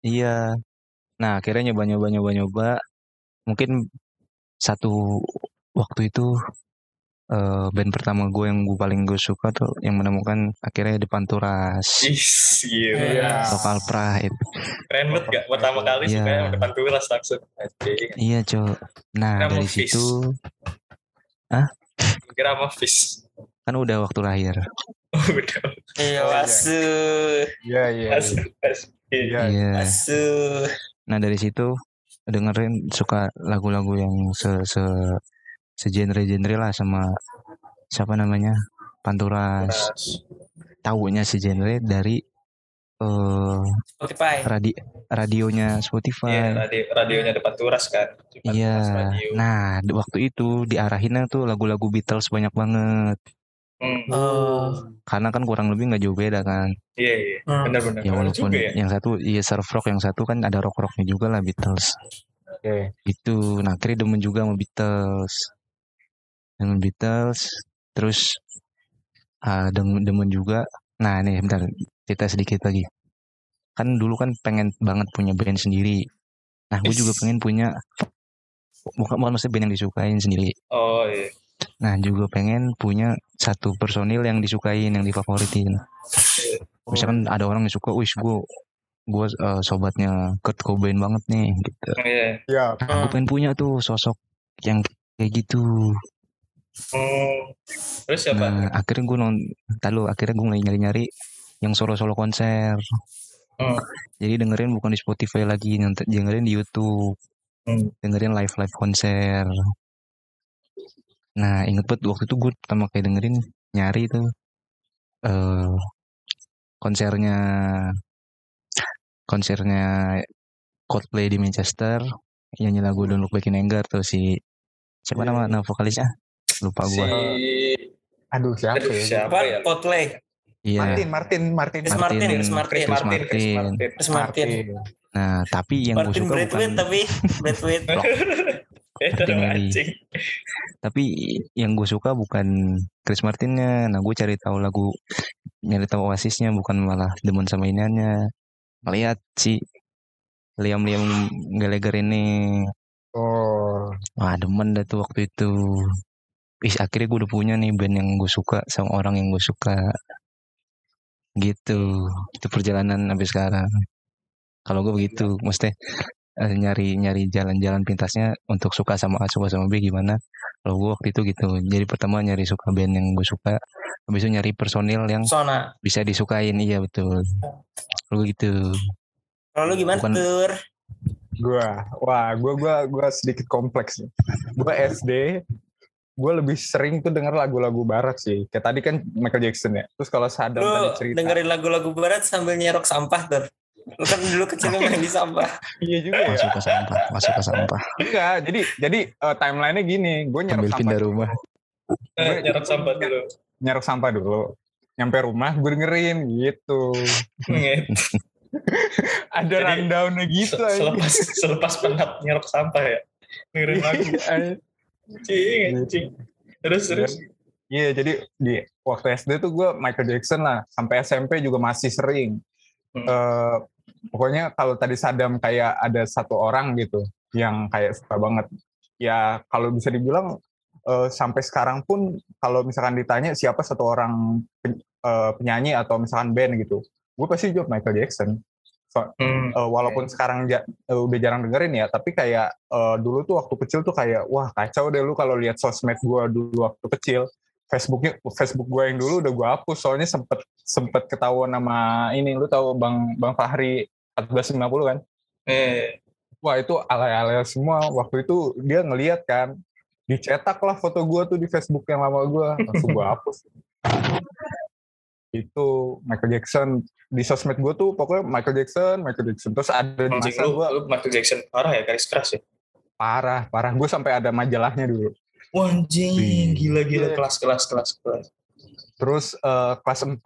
Iya. Nah, akhirnya nyoba nyoba nyoba nyoba. Mungkin satu waktu itu eh band pertama gue yang gue paling gue suka tuh yang menemukan akhirnya di Panturas. Is, Iya. gila. Lokal Pride. Keren banget gak? Pertama kali Iya. suka yang depan turas langsung. Anjing. Iya, Cok. Nah, mau dari fish. situ Kira sama Fish. kan udah waktu lahir. Oh, udah. iya Oh, iya. wasu Iya, iya. Asli. Iya. Iya. wasu Nah, dari situ dengerin suka lagu-lagu yang se se segenre-genre lah sama siapa namanya? Panturas. Turas. Taunya segenre dari eh Spotify radi radionya Iya, Spotify. radio, radionya depan turas kan. Iya. Radio. Nah, waktu itu diarahinnya tuh lagu-lagu Beatles banyak banget. Hmm. oh Karena kan kurang lebih nggak jauh beda kan. Iya, iya. Hmm. Benar-benar. Ya Benar walaupun juga ya. yang satu iya surf rock, yang satu kan ada rock rocknya juga lah Beatles. Oke. Itu. Nah, akhirnya demen juga sama Beatles. Demen Beatles. Terus ah demen, demen juga. Nah, nih bentar cerita sedikit lagi. Kan dulu kan pengen banget punya band sendiri. Nah, gue juga pengen punya bukan bukan maksudnya band yang disukain sendiri. Oh, iya. Nah, juga pengen punya satu personil yang disukain, yang difavoritin. Misalkan ada orang yang suka, wih, gue gue eh, sobatnya Kurt Cobain banget nih, gitu. Iya. Iya. Nah, gue pengen punya tuh sosok yang kayak gitu. Hmm. Terus siapa? Nah, akhirnya gue non, lalu akhirnya gue mulai nyari-nyari yang solo-solo konser. Hmm. Jadi dengerin bukan di Spotify lagi, dengerin di YouTube, Hmm. dengerin live-live konser. Nah, inget banget waktu itu gue pertama kayak dengerin nyari tuh eh konsernya konsernya Coldplay di Manchester nyanyi lagu Don't Look Back in Anger tuh si siapa nama iya. nama vokalisnya lupa Si gua Aduh, siapa Aduh, ya? siapa apa ya? Coldplay iya Martin, Martin, Martin. Chris Martin Chris Chris Martin Chris Martin, Chris Martin. Martin. Chris Martin nah tapi yang gue Martin suka bukan Braithwaite tapi Eh, Martin tapi yang gue suka bukan Chris Martinnya. Nah gue cari tahu lagu nyari tahu Oasisnya bukan malah demen sama iniannya. Melihat si Liam Liam Gallagher ini. Oh, wah demen dah tuh waktu itu. Ih, akhirnya gue udah punya nih band yang gue suka sama orang yang gue suka. Gitu. Itu perjalanan sampai sekarang. Kalau gue begitu mesti eh, nyari nyari jalan-jalan pintasnya untuk suka sama A suka sama B gimana? Kalau gue waktu itu gitu. Jadi pertama nyari suka band yang gue suka habis itu nyari personil yang Sona bisa disukain. Iya betul. Lu gitu. Kalau lu gimana Bukan- tur? Gua, wah, gua, gua, gua sedikit kompleks nih. Gua SD, gua lebih sering tuh denger lagu-lagu barat sih. Kayak tadi kan Michael Jackson ya. Terus kalau Sadam lu tadi cerita, dengerin lagu-lagu barat sambil nyerok sampah lu kan dulu kecil main di sampah iya juga ya. masuk ke sampah masuk ke sampah Enggak, jadi jadi eh, timelinenya gini, gue nyerok ambil sampah, pindah rumah Eh, nyerok sampah dulu. nyerok sampah dulu. Nyampe rumah gue dengerin gitu. Ada Jadi, rundownnya gitu. Se-. Selepas selepas penat nyerok sampah ya. Dengerin lagu. Iya, Anjing, anjing. Terus terus. Iya, jadi di waktu SD tuh gue Michael Jackson lah. Sampai SMP juga masih sering. Hmm. Eh, pokoknya kalau tadi Sadam kayak ada satu orang gitu yang kayak suka banget. Ya kalau bisa dibilang eh, sampai sekarang pun kalau misalkan ditanya siapa satu orang pen- eh, penyanyi atau misalkan band gitu, gue pasti jawab Michael Jackson. So- Hmm. Eh, walaupun sekarang ja- eh, udah jarang dengerin ya, tapi kayak eh, dulu tuh waktu kecil tuh kayak wah kacau deh lu kalau lihat sosmed gua dulu waktu kecil. Facebooknya Facebook gue yang dulu udah gue hapus. Soalnya sempet sempet ketahuan sama ini lu tahu bang bang Fahri 1450 kan? Eh, wah itu alay-alay semua. Waktu itu dia ngeliat kan dicetak lah foto gue tuh di Facebook yang lama gue langsung gue hapus. Itu Michael Jackson. Di sosmed gue tuh pokoknya Michael Jackson Michael Jackson. Terus ada di anjing masa lu Michael Jackson parah ya garis keras ya. parah parah. Gue sampai ada majalahnya dulu Wah, anjing, gila gila Iya. kelas kelas kelas kelas. terus eh, kelas 4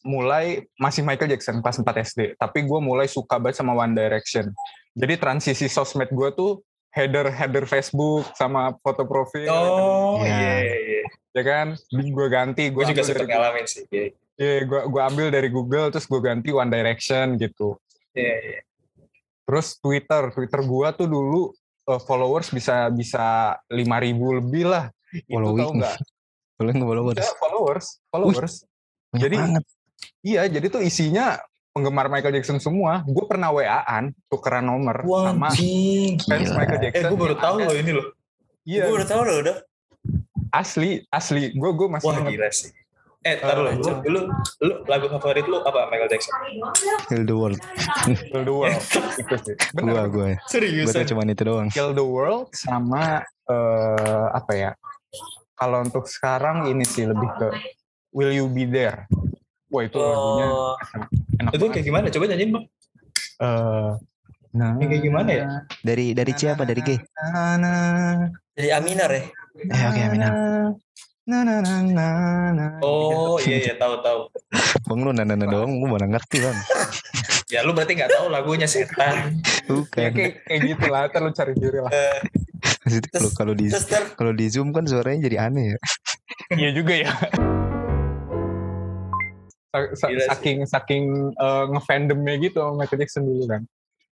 mulai masih Michael Jackson kelas 4 SD tapi gue mulai suka banget sama One Direction jadi transisi sosmed gue tuh header header Facebook sama foto profil Oh, Iya. iya iya. ya kan gue ganti Gue juga dari- ngalamin sih. Iya Iya, gue gua ambil dari Google terus gue ganti One Direction gitu. iya. iya. Terus Twitter, Twitter gue tuh dulu eh, followers bisa bisa 5000 lebih lah. Itu Following. nggak? Boleh nggak followers? Ya, followers, followers. Banyak Jadi- banget. Iya, jadi tuh isinya penggemar Michael Jackson semua. Gue pernah WA-an tukeran nomor Wah, sama anjing. fans Gila. Michael Eh, Jackson. gue baru tahu loh ini loh. Iya, Gue udah tahu loh udah. asli, asli. Gue gue masih Wah, gila sih. Eh, taruh lu, lu, lu, lagu favorit lu apa Michael Jackson? Kill the world. Kill the World. itu sih. Gua gue. Gue Seriusan? tuh cuman itu doang. Kill the World sama eh, apa ya? Kalau untuk sekarang ini sih lebih ke Will You Be There. Wah itu lagunya Oh, enak Itu kayak gimana? Coba nyanyiin bang. Eh, nah, kayak gimana ya? Dari dari C apa dari G? Nah, nah, jadi Aminar ya. Eh oke Aminah. Nah, nah, nah, nah, nah. Oh iya iya tahu tahu. Bang lu nana doang, gue mana ngerti bang. Ya lu berarti nggak tahu lagunya setan. Ya, Bukan. kayak, kayak gitu lah, ntar lu cari diri lah. Maksudnya kalau kalau di kalau di zoom kan suaranya jadi aneh ya. Iya juga ya. Saking saking eh, ngefandomnya gitu sama Michael Jackson dulu kan.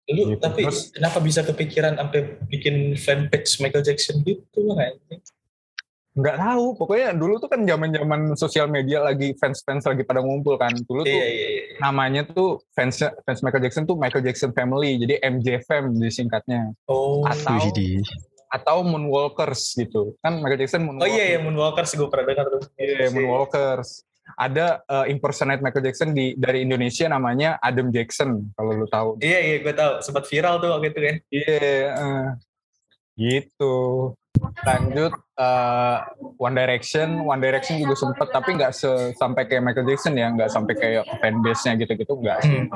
Lu Gitu. tapi Terus- kenapa bisa kepikiran sampai bikin fanpage Michael Jackson gitu bang? Nggak tahu. Pokoknya dulu tuh kan zaman zaman sosial media lagi fans fans lagi pada ngumpul kan. Dulu tuh Iya iya iya. namanya tuh fans fans Michael Jackson tuh Michael Jackson Family. Jadi MJFM disingkatnya. Oh. Atau- atau Moonwalkers gitu. Kan Michael Jackson Oh Moonwalkers iya ya Moonwalkers gue pernah dengar tuh. Iya, Moonwalkers. Ada eh, impersonate Michael Jackson di dari Indonesia namanya Adam Jackson kalau lu tahu. Iya iya gue tahu. Sempat viral tuh waktu itu kan. Iya, eh, gitu. Lanjut eh, One Direction, One Direction juga sempet tapi nggak se- sampai kayak Michael Jackson ya, nggak sampai kayak fanbase-nya gitu-gitu nggak sih. Hmm.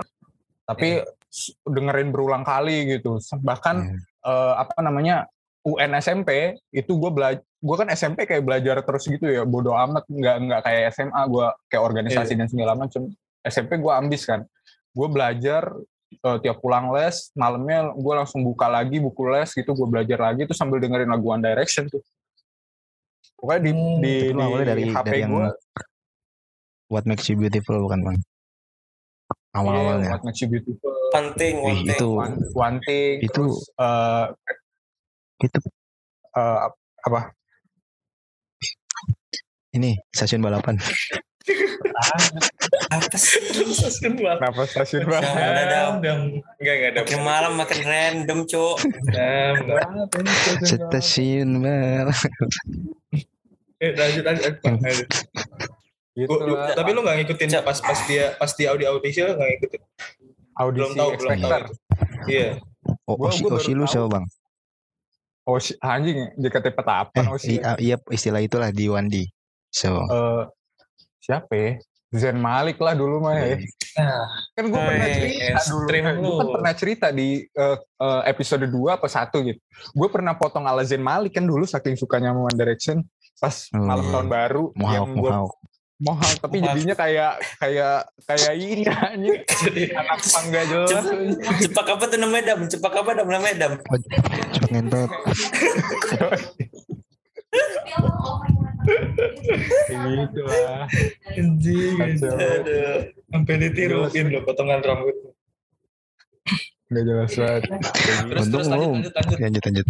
Tapi s- dengerin berulang kali gitu. Bahkan Hmm. eh, apa namanya UN SMP itu gue belajar, gue kan SMP kayak belajar terus gitu ya, bodoh amat, nggak nggak kayak SMA gue kayak organisasi dan segala macam. SMP gue ambis kan, gue belajar eh, tiap pulang les malamnya gue langsung buka lagi buku les gitu gue belajar lagi tuh sambil dengerin lagu One Direction tuh pokoknya di Hmm, di, di awalnya dari HP dari yang gue What Makes You Beautiful bukan bang? Awal-awalnya. What Makes You Beautiful penting, Wih, penting. itu Thing Itu- terus eh, itu eh, apa ini stasiun balapan. Apa sih? Stasiun banget. kenapa stasiun dam. Dam. Enggak enggak ada. Makin malam makin random, enggak. Stasiun balapan. Eh, lanjut lanjut. gitu Gua- tapi lu nggak ngikutin pas pas dia pas dia audi audisi lu nggak ngikutin. audisi Belum tahu belum tahu. Iya. Oh, baru Oshi lu siapa bang? oh si- anjing JKT Eh, Petapan oh si iya, iya istilah itulah di Wandi. So, eh, siapa ya? Zen Malik lah dulu mah ya. Nah, kan gue pernah cerita dulu. Stream gue kan pernah cerita di eh, eh, episode 2 apa 1 gitu. Gue pernah potong ala Zayn Malik kan dulu saking sukanya sama One Direction pas Oh, malam tahun baru mohawk, yang gue mohawk. mohawk tapi Mohawk. jadinya kayak kayak kayak ini jadi anak pangga jelas. Cepak apa tuh namanya, Dam? Cepak apa Dam? Namanya, Dam? Cepat ngentot. gitu lah Anjing. Sampai ditiruin lo potongan rambut. nggak jelas banget Terus Untung terus lanjut lu- lanjut lanjut. Lanjut lanjut.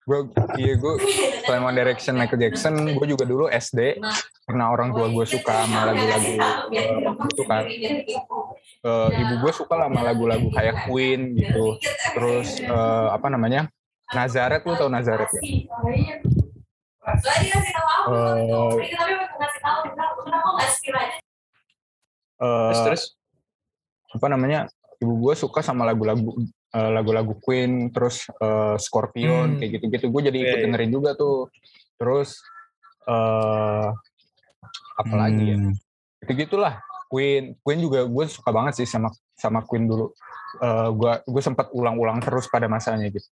gue iya gue selain One Direction Michael Jackson gue juga dulu SD karena orang tua gue suka sama lagu-lagu eh, itu kan Eh, ibu gue suka lah sama lagu-lagu kayak Queen gitu terus eh, apa namanya Nazareth lu tau Nazareth ya? Eh, Terus eh, terus. apa namanya ibu gue suka sama lagu-lagu eh, lagu-lagu Queen terus eh, Scorpion Hmm. kayak gitu-gitu gue jadi ikut Iya, iya. dengerin juga tuh terus eh apa lagi ya Hmm. itu gitulah Queen Queen juga gue suka banget sih sama sama Queen dulu Eh gue gue sempat ulang-ulang terus pada masanya gitu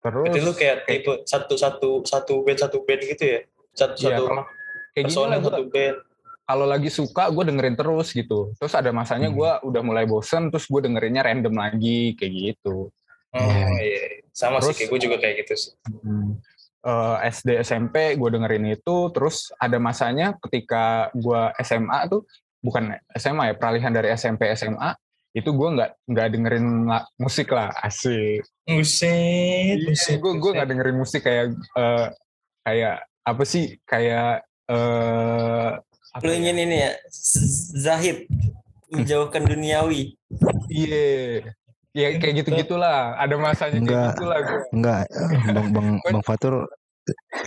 terus Berarti lu kayak tipe satu satu satu band satu band gitu ya? Satu Iya, satu kalau- kayak gini personel lah satu band. kalau lagi suka gue dengerin terus gitu terus ada masanya Hmm. gue udah mulai bosen terus gue dengerinnya random lagi kayak gitu Oh Iya. iya. Sama sih Terus- kayak gue juga kayak gitu sih. Hmm. Eh, SD SMP gue dengerin itu terus ada masanya ketika gue SMA tuh bukan SMA ya peralihan dari SMP SMA itu gue nggak nggak dengerin la- musik lah asik Muset, muset. gue gue nggak dengerin musik kayak eh, kayak apa sih kayak eh apa Lu ya? ingin ini ya, Zahid menjauhkan duniawi. iya ya kayak gitu gitulah ada masanya kayak Enggak. gitulah gue Enggak, eh, Bang Bang Bang Fatur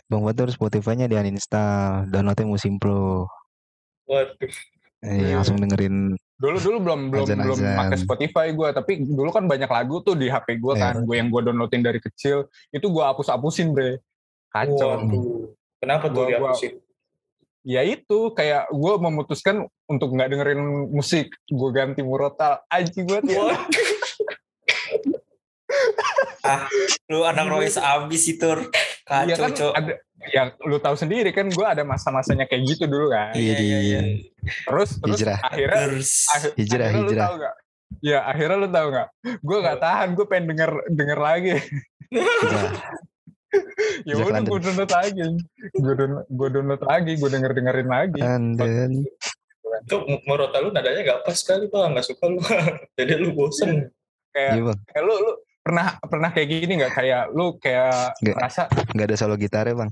Bang Fatur Spotify-nya di uninstall, downloadnya Musim Pro. Waduh. Eh, Iya. langsung dengerin dulu dulu belum belum belum pakai Spotify gue tapi dulu kan banyak lagu tuh di HP gue Iya. kan gue yang gue downloadin dari kecil itu gue hapus hapusin bre kacau Waduh. Kenapa tuh dihapusin? ya itu kayak gue memutuskan untuk nggak dengerin musik gue ganti murotal anjing banget ya Wah, Lu anak Royce abis itu. Iya kan ada ya lu tahu sendiri kan gue ada masa-masanya kayak gitu dulu kan Iya, iya, iya. terus terus Hijrah. akhirnya Terus. akhir- Hijrah, akhirnya lu hijrah. tahu nggak ya akhirnya lu tahu nggak gue nggak tahan gue pengen denger denger lagi Hijrah. ya udah gue download lagi gue download gue download lagi gue denger dengerin lagi London. Itu Morota lu nadanya gak pas kali bang, gak suka lu. Jadi lu bosen. kayak Iya bang, kayak lu lu pernah pernah kayak gini nggak kayak lu kayak Nggak. merasa nggak ada solo gitar ya bang.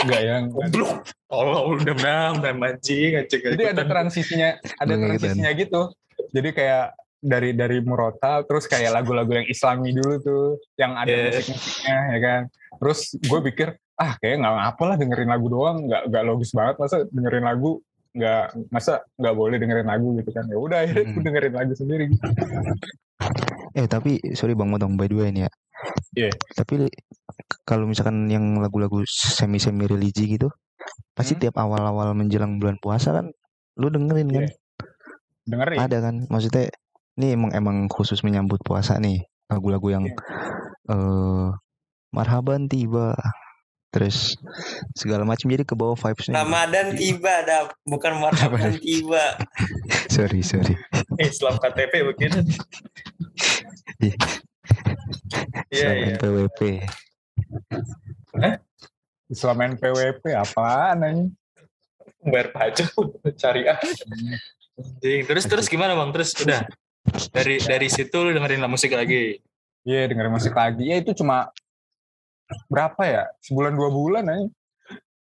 enggak nggak. Goblok. Oh, udah menang, udah mancing, jadi ada transisinya ada transisinya gitu jadi kayak dari dari Murota terus kayak lagu-lagu yang Islami dulu tuh yang ada Yeah. musik-musiknya ya kan terus gue pikir ah kayak nggak apa lah dengerin lagu doang nggak nggak logis banget masa dengerin lagu nggak masa nggak boleh dengerin lagu gitu kan ya udah Hmm. dengerin lagu sendiri Eh tapi sorry bang motong by the way nih ya. Iya. Tapi kalau misalkan yang lagu-lagu semi semi religi gitu, pasti Hmm. tiap awal-awal menjelang bulan puasa kan, lu dengerin kan? Iya. dengerin Ada kan? Maksudnya ini emang emang khusus menyambut puasa nih lagu-lagu yang Iya. eh marhaban tiba terus segala macam jadi ke bawah vibesnya. Ramadan tiba, dah. bukan marhaban tiba. sorry sorry. Islam KTP begitu. Iya. Iya, Selamat iya. PWP. Islam NPWP apaan anjing Bayar pajak, syariah. Anjing. Terus terus gimana bang? Terus udah dari dari situ lu dengerin musik lagi. Iya dengerin musik lagi. Ya itu cuma berapa ya? Sebulan dua bulan aja.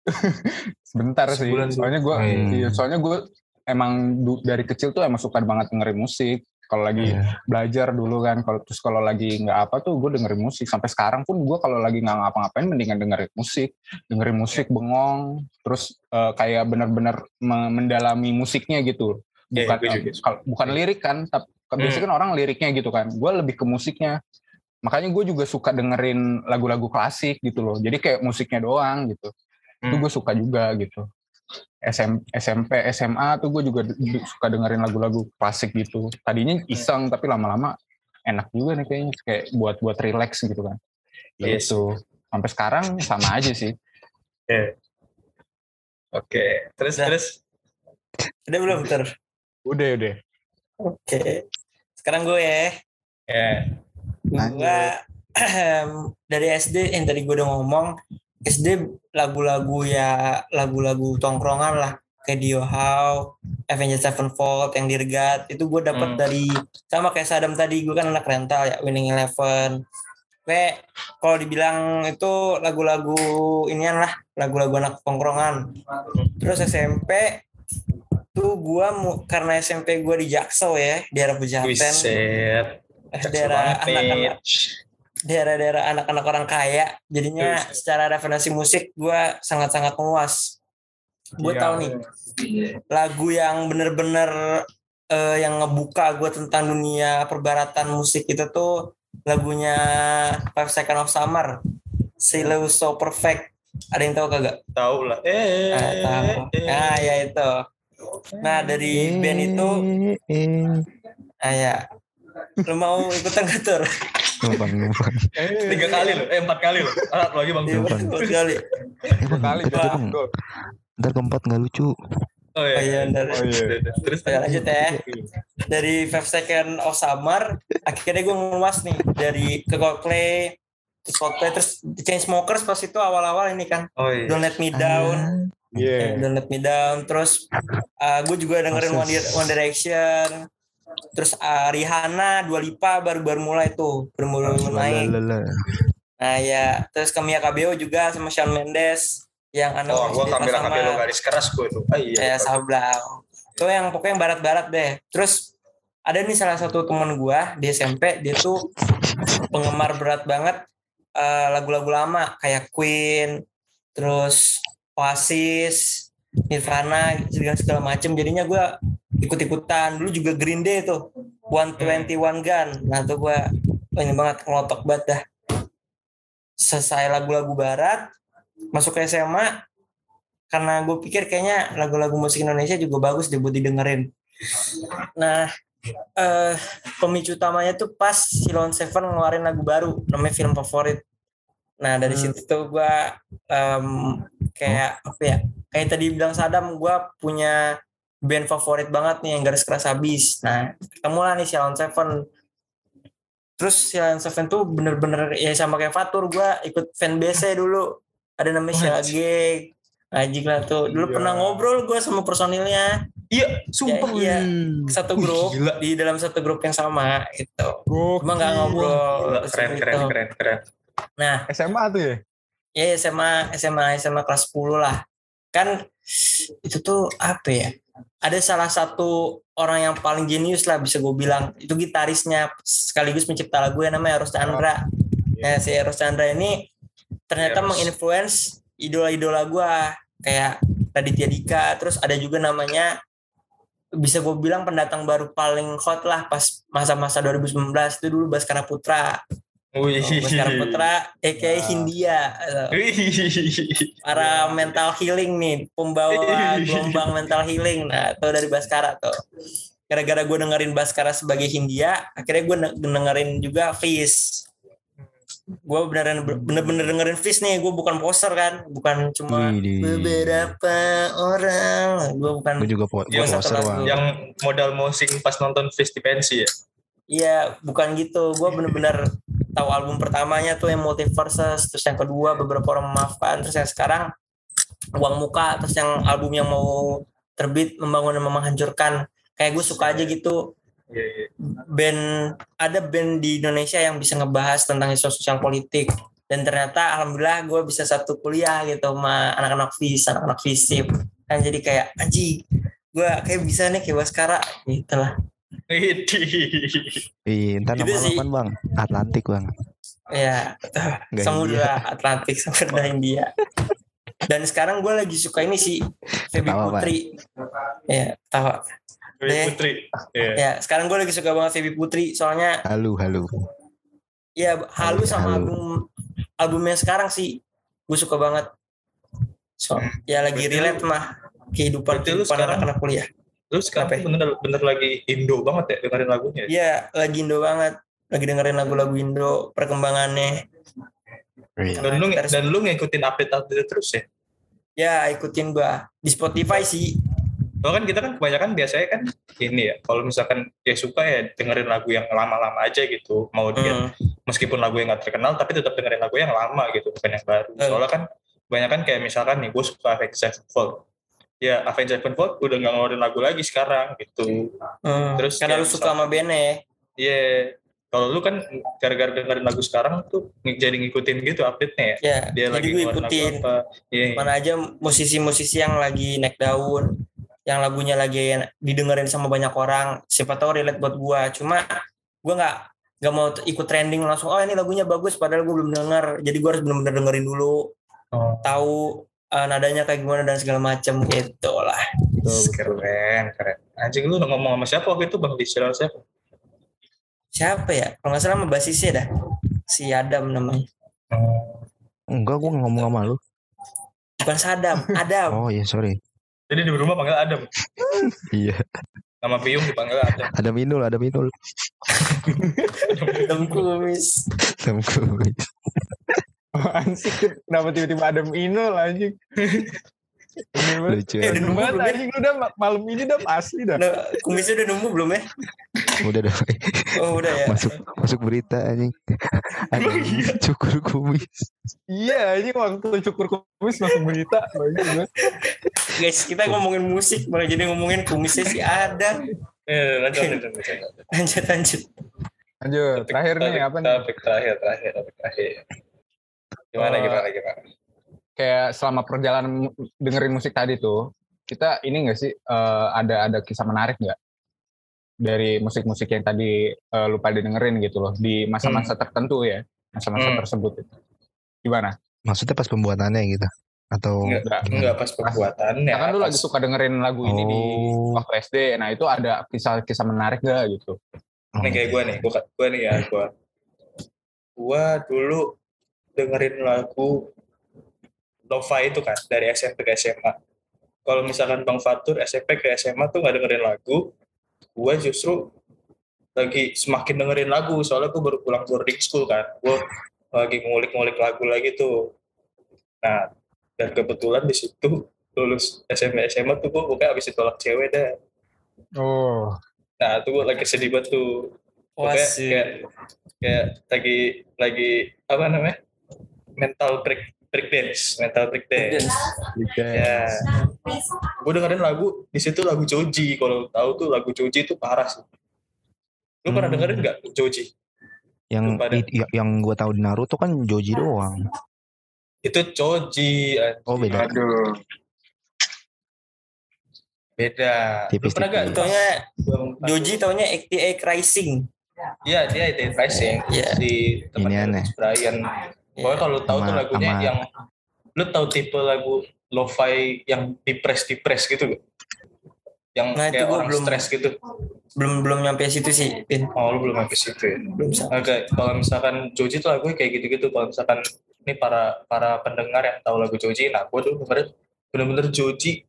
Sebentar Sebulan, sih. Soalnya gue, Hmm. iya, soalnya gue emang dari kecil tuh emang suka banget dengerin musik. Kalau lagi Iya. belajar dulu kan, kalau terus kalau lagi nggak apa tuh gue dengerin musik. Sampai sekarang pun gue kalau lagi nggak ngapa-ngapain mendingan dengerin musik, dengerin musik bengong, terus eh, kayak benar-benar me- mendalami musiknya gitu. Iya, Bukan gue juga. kalau- bukan lirik kan, tapi biasanya kan orang liriknya gitu kan. Gue lebih ke musiknya. Makanya gue juga suka dengerin lagu-lagu klasik gitu loh. Jadi kayak musiknya doang gitu. Itu Hmm. gue suka juga gitu. SM, SMP, SMA tuh gue juga suka dengerin lagu-lagu klasik gitu. Tadinya iseng tapi lama-lama enak juga nih kayaknya kayak buat buat relax gitu kan. Yes. Gitu. Sampai sekarang sama aja sih. Oke. Terus Udah. terus. Udah belum, Ter? Udah udah. Oke. Sekarang gue ya. Ya. Gue dari SD yang tadi gue udah ngomong, SD lagu-lagu ya lagu-lagu tongkrongan lah kayak Dio How, Avenged Sevenfold, yang Dirgat itu gue dapat Hmm. dari sama kayak Sadam tadi gue kan anak rental ya Winning Eleven. Kayak kalau dibilang itu lagu-lagu inian lah lagu-lagu anak tongkrongan. Terus SMP tuh gue karena SMP gue di Jaksel ya daerah Pejaten, Wiset. Daerah anak-anak daerah-daerah anak-anak orang kaya jadinya Terus. secara referensi musik gue sangat-sangat luas gue Iya. tahu nih lagu yang bener-bener eh, yang ngebuka gue tentang dunia perbaratan musik itu tuh lagunya Five Second of Summer Silo So Perfect ada yang tahu kagak? Tahu lah. Eh, Ah, tahu. eh. Nah ya itu nah dari band itu Eh, eh. ah ya lu mau ikutan gak tur? Numpang, numpang. tiga kali loh, eh empat kali loh. Alat lagi bang. Iya, Numpang. betul sekali. Eh, bang, Kali kita Bang. Ntar keempat nggak lucu. Oh Oh iya. iya, benar. Oh iya. Terus Ya, lanjut ya. dari Five Second of Summer akhirnya gue ngeluas nih dari ke Coldplay terus Coldplay terus The Chainsmokers pas itu awal-awal ini kan Oh iya. Don't Let Me Down Iya. eh, Don't Let Me Down terus gue juga dengerin One Direction terus uh, Rihanna Dua Lipa baru-baru mulai tuh baru mulai naik nah ya terus Camila Cabello juga sama Shawn Mendes yang anak Oh, kamera sama- kamera garis keras gue tuh. Ah iya. kayak Sablao. Itu yang pokoknya yang barat-barat deh. Terus ada nih salah satu teman gua di SMP, dia tuh penggemar berat banget eh, lagu-lagu lama kayak Queen, terus Oasis, Nirvana, segala segala macem. Jadinya gua ikut-ikutan. Dulu juga Green Day tuh, 121 Gun. Nah tuh gua oh, ini banget ngelotok banget dah. Selesai lagu-lagu barat, masuk ke SMA, karena gue pikir kayaknya lagu-lagu musik Indonesia juga bagus deh buat didengerin. Nah, eh, pemicu utamanya tuh pas Silon Seven ngeluarin lagu baru, namanya film favorit. Nah dari Hmm. situ tuh gue em, kayak apa ya? Kayak tadi bilang Sadam, gue punya band favorit banget nih yang garis keras habis. Nah, ketemu lah nih Silon Seven. Terus Silon Seven tuh bener-bener ya sama kayak Fatur, gue ikut fanbase dulu. Ada namanya Sheila Wajib. Gig. Anjing lah tuh. Dulu Iya. pernah ngobrol gue sama personilnya. Iya, sumpah. Ya, iya. Satu grup. Di dalam satu grup yang sama. Itu. Gokil. Cuma gak ngobrol. Gila, keren, gitu. keren, keren, keren. Nah, SMA tuh ya? ya SMA, SMA, SMA kelas 10 lah. Kan itu tuh apa ya? Ada salah satu orang yang paling jenius lah bisa gue bilang. Itu gitarisnya sekaligus pencipta lagu yang namanya Eros Chandra. Nah, si Eros Chandra ini ternyata Eros. menginfluence idola-idola gue kayak Raditya Dika. Terus ada juga namanya bisa gue bilang pendatang baru paling hot lah pas masa-masa 2019 itu dulu Baskara Putra. Wih. Baskara Putra aka Wah. Hindia. Wih. Para mental healing nih, pembawa gelombang mental healing. Nah, itu dari Baskara tuh. Gara-gara gue dengerin Baskara sebagai Hindia, akhirnya gue dengerin juga Fish. Gue beneran bener-bener dengerin Fish nih, gue bukan poser kan, bukan cuma Widih. beberapa orang. Gue bukan Gue juga po Yang gua poser. Yang modal mosing pas nonton Face di pensi ya. Iya, bukan gitu. Gue bener-bener tahu album pertamanya tuh yang Multiverses, terus yang kedua beberapa orang memaafkan, terus yang sekarang Uang Muka, terus yang album yang mau terbit Membangun dan Menghancurkan. Kayak gue suka aja gitu Iya, iya. band ada band di Indonesia yang bisa ngebahas tentang isu sosial politik dan ternyata alhamdulillah gue bisa satu kuliah gitu sama anak-anak FIS, anak-anak FISIP kan jadi kayak anjing gue kayak bisa nih kayak Baskara gitu lah Widih. Ih, ntar nama lo sih. bang. Atlantik bang. ya Samudra Atlantik Samudra India dan sekarang gue lagi suka ini sih Feby Ketawa. Putri ya tahu Deh. Putri. Iya. ya sekarang gue lagi suka banget Feby Putri soalnya Halo, halo. ya halu sama Halu. album albumnya sekarang sih gue suka banget so ya lagi relate mah kehidupan kehidupan sekarang- anak-anak kuliah Lu sekarang Kenapa? bener, bener lagi Indo banget ya dengerin lagunya. ya? Iya lagi Indo banget lagi dengerin lagu-lagu Indo perkembangannya Iya. Dan lu Terus- dan lu ngikutin update-update terus ya. ya ikutin gua di Spotify sih Soalnya kan kita kan kebanyakan biasanya kan ini ya, kalau misalkan ya suka ya dengerin lagu yang lama-lama aja gitu. Mau dia Hmm. meskipun lagu yang gak terkenal tapi tetap dengerin lagu yang lama gitu, bukan yang baru. Eh. Soalnya kan kebanyakan kayak misalkan nih gue suka Avenged Sevenfold ya Avenged Sevenfold udah nggak ngeluarin lagu lagi sekarang gitu Hmm, Terus karena lu suka sama bandnya ya. Iya kalau lu kan gara-gara dengerin lagu sekarang tuh jadi ngikutin gitu update-nya ya Ya, dia jadi lagi gue ikutin. apa Iya. Mana aja musisi-musisi yang lagi naik daun, yang lagunya lagi didengerin sama banyak orang, siapa tahu relate buat gua. Cuma gua nggak nggak mau ikut trending langsung. Oh ini lagunya bagus, padahal gue belum denger. Jadi gua harus bener-bener dengerin dulu, Oh, tahu uh, nadanya kayak gimana dan segala macem gitu lah. keren keren anjing lu ngomong sama siapa waktu itu bang di channel siapa Siapa ya? Kalau nggak salah sama basisnya dah. Si Adam namanya. Oh. Enggak, gue ngomong sama lu. Bukan Sadam, Adam. Oh iya, sorry. jadi di rumah panggil Adam Iya. nama Piung dipanggil Adam Ada minul, ada minul. Adam kumis. Sama gue. Apaan sih? Kenapa tiba-tiba ada Inul anjing? Ini. Lucu. Eh, udah Banget, belum ya? anjing lu udah ma- malam ini udah pasti dah. Udah, kumisnya udah nunggu belum ya? Udah dah. Oh udah ya. Masuk masuk berita anjing. Ada cukur kumis. Iya, anjing waktu cukur kumis langsung berita. Banget. Guys, kita ngomongin musik, malah jadi ngomongin kumisnya si Adam. eh lanjut lanjut lanjut Lanjut, lanjut. Lanjut, terakhir nih apa nih? topik terakhir terakhir topik terakhir gimana Eh, gimana gimana Kayak selama perjalanan dengerin musik tadi tuh, kita ini enggak sih eh, ada ada kisah menarik nggak dari musik-musik yang tadi eh, lupa didengerin gitu loh di masa-masa tertentu ya, masa-masa Hmm. tersebut. Gimana? Maksudnya pas pembuatannya gitu. Atau enggak Enggak. pas pembuatannya Ya kan lu pas- lagi suka dengerin lagu ini di Oh. waktu SD. Nah, itu ada kisah-kisah menarik gak gitu? nih kayak gue nih gue gue nih ya gue gue dulu dengerin lagu Lova itu kan dari SMP ke SMA kalau misalkan Bang Fatur SMP ke SMA tuh nggak dengerin lagu gue justru lagi semakin dengerin lagu soalnya gue baru pulang boarding school kan. Gue lagi ngulik-ngulik lagu lagi tuh. Nah dan kebetulan di situ lulus SMP SMA tuh gue pokoknya abis ditolak cewek dah. Oh, nah tuh gue lagi sedih banget tuh. Pokoknya sih. kayak kayak lagi lagi apa namanya mental break break dance mental break dance ya gue dengerin lagu di situ lagu Joji kalau tahu tuh lagu Joji itu parah sih lu pernah Hmm. dengerin nggak Joji yang i- yang gue tahu di Naruto kan Joji doang. itu Joji. Oh beda. aduh. beda lu Tipis-tipis. pernah gak Taunya Joji taunya ATA Rising. Iya dia itu Rising Iya. si teman. Brian pokoknya kalau tahu tuh lagunya sama- yang lu tahu tipe lagu lo-fi yang depres depres gitu gak? yang Nah, kayak orang belum- stres gitu Belum belum nyampe situ sih, Pin. oh lu belum sampai situ ya Belum sampai. Oke, kalau misalkan Joji tuh lagunya kayak gitu-gitu. Kalau misalkan ini para para pendengar yang tahu lagu Joji, nah gue dulu dengerin bener-bener Joji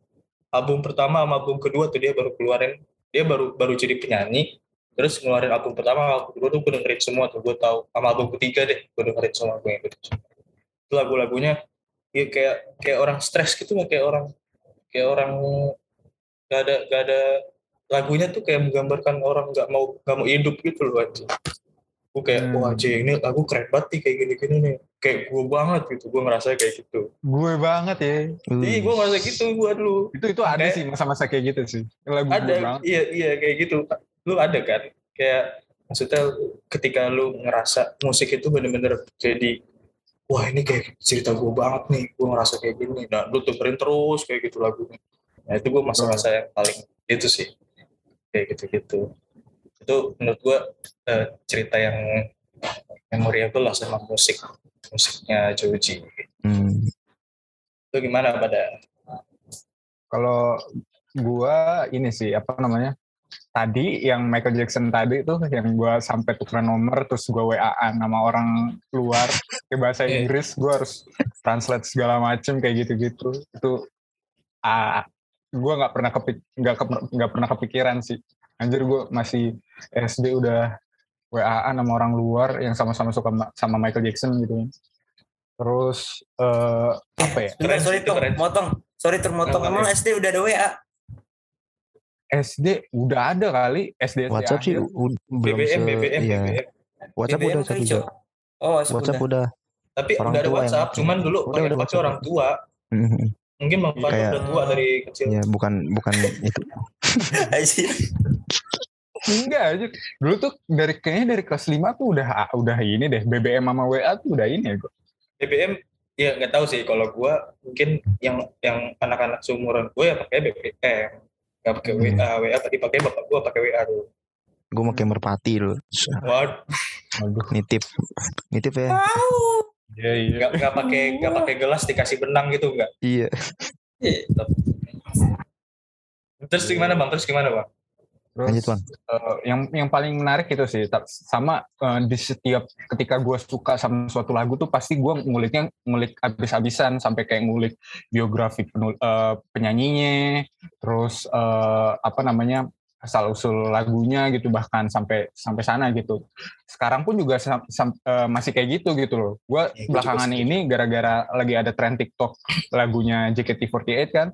album pertama sama album kedua tuh dia baru keluarin, dia baru baru jadi penyanyi, terus ngeluarin album pertama, album kedua tuh gue dengerin semua tuh, gue tahu sama album ketiga deh, gue dengerin semua gue Itu lagu-lagunya ya kayak kayak orang stres gitu kayak orang kayak orang gak ada gak ada lagunya tuh kayak menggambarkan orang nggak mau nggak mau hidup gitu loh anjing gue kayak Hmm. wah ini lagu keren banget nih kayak gini-gini nih kayak gue banget gitu gue ngerasa kayak gitu Gue banget ya. iya gue ngerasa gitu gue dulu Itu itu ada Kayak- sih masa-masa kayak gitu sih. Lagu gue ada banget. iya iya kayak gitu lu ada kan? Kayak maksudnya ketika lu ngerasa musik itu bener-bener jadi wah ini kayak cerita gue banget nih gue ngerasa kayak gini. Nah lu dengerin terus kayak gitu lagunya. Nah itu gue masa-masa yang paling itu sih. Kayak gitu-gitu. Itu menurut gue eh, cerita yang memorable lah sama musik musiknya Joji. Hmm. itu gimana pada? Kalau gua ini sih apa namanya? Tadi yang Michael Jackson tadi tuh yang gua sampai tukeran nomor terus gua WA-an sama orang luar ke bahasa Iya. Inggris, gua harus translate segala macem kayak gitu-gitu. Itu ah gua nggak pernah kepik nggak nggak pernah kepikiran sih. Anjir gua masih SD udah WA-an sama orang luar yang sama-sama suka ma- sama Michael Jackson gitu. Terus eh apa ya? Keren sorry itu tuh, keren. motong. Sorry termotong. Emang. SD udah ada WA? SD udah ada kali SD WhatsApp sih belum BBM se BBM iya. BBM WhatsApp BBM udah. Cok. Oh, WhatsApp WhatsApp udah. udah. Tapi Orang udah ada yang WhatsApp, pakai. cuman dulu Udah, udah pakai orang tua. Mhm. Mungkin Bang Fadil Kayak- udah tua dari kecil. ya bukan bukan itu. Enggak aja. Dulu tuh dari kayaknya dari kelas 5 tuh udah udah ini deh. BBM sama WA tuh udah ini ya. gua. BBM ya nggak tahu sih kalau gua mungkin yang yang anak-anak seumuran gue ya pakai BBM nggak pakai Hmm. WA WA tadi pakai bapak gua pakai WA tuh. Gue pakai merpati loh Waduh, Aduh. nitip. Nitip ya. Iya iya. nggak nggak pakai nggak pakai gelas dikasih benang gitu nggak? Iya. Terus gimana bang? Terus gimana bang Terus, lanjut bang eh, yang yang paling menarik itu sih sama eh, di setiap ketika gue suka sama suatu lagu tuh pasti gue nguliknya ngulik abis-abisan sampai kayak ngulik biografi penul- eh, penyanyinya terus eh, apa namanya asal usul lagunya gitu bahkan sampai sampai sana gitu. Sekarang pun juga sam- sam- eh, masih kayak gitu gitu loh. Gue Ya, gua belakangan ini gara-gara lagi ada tren TikTok lagunya JKT48 kan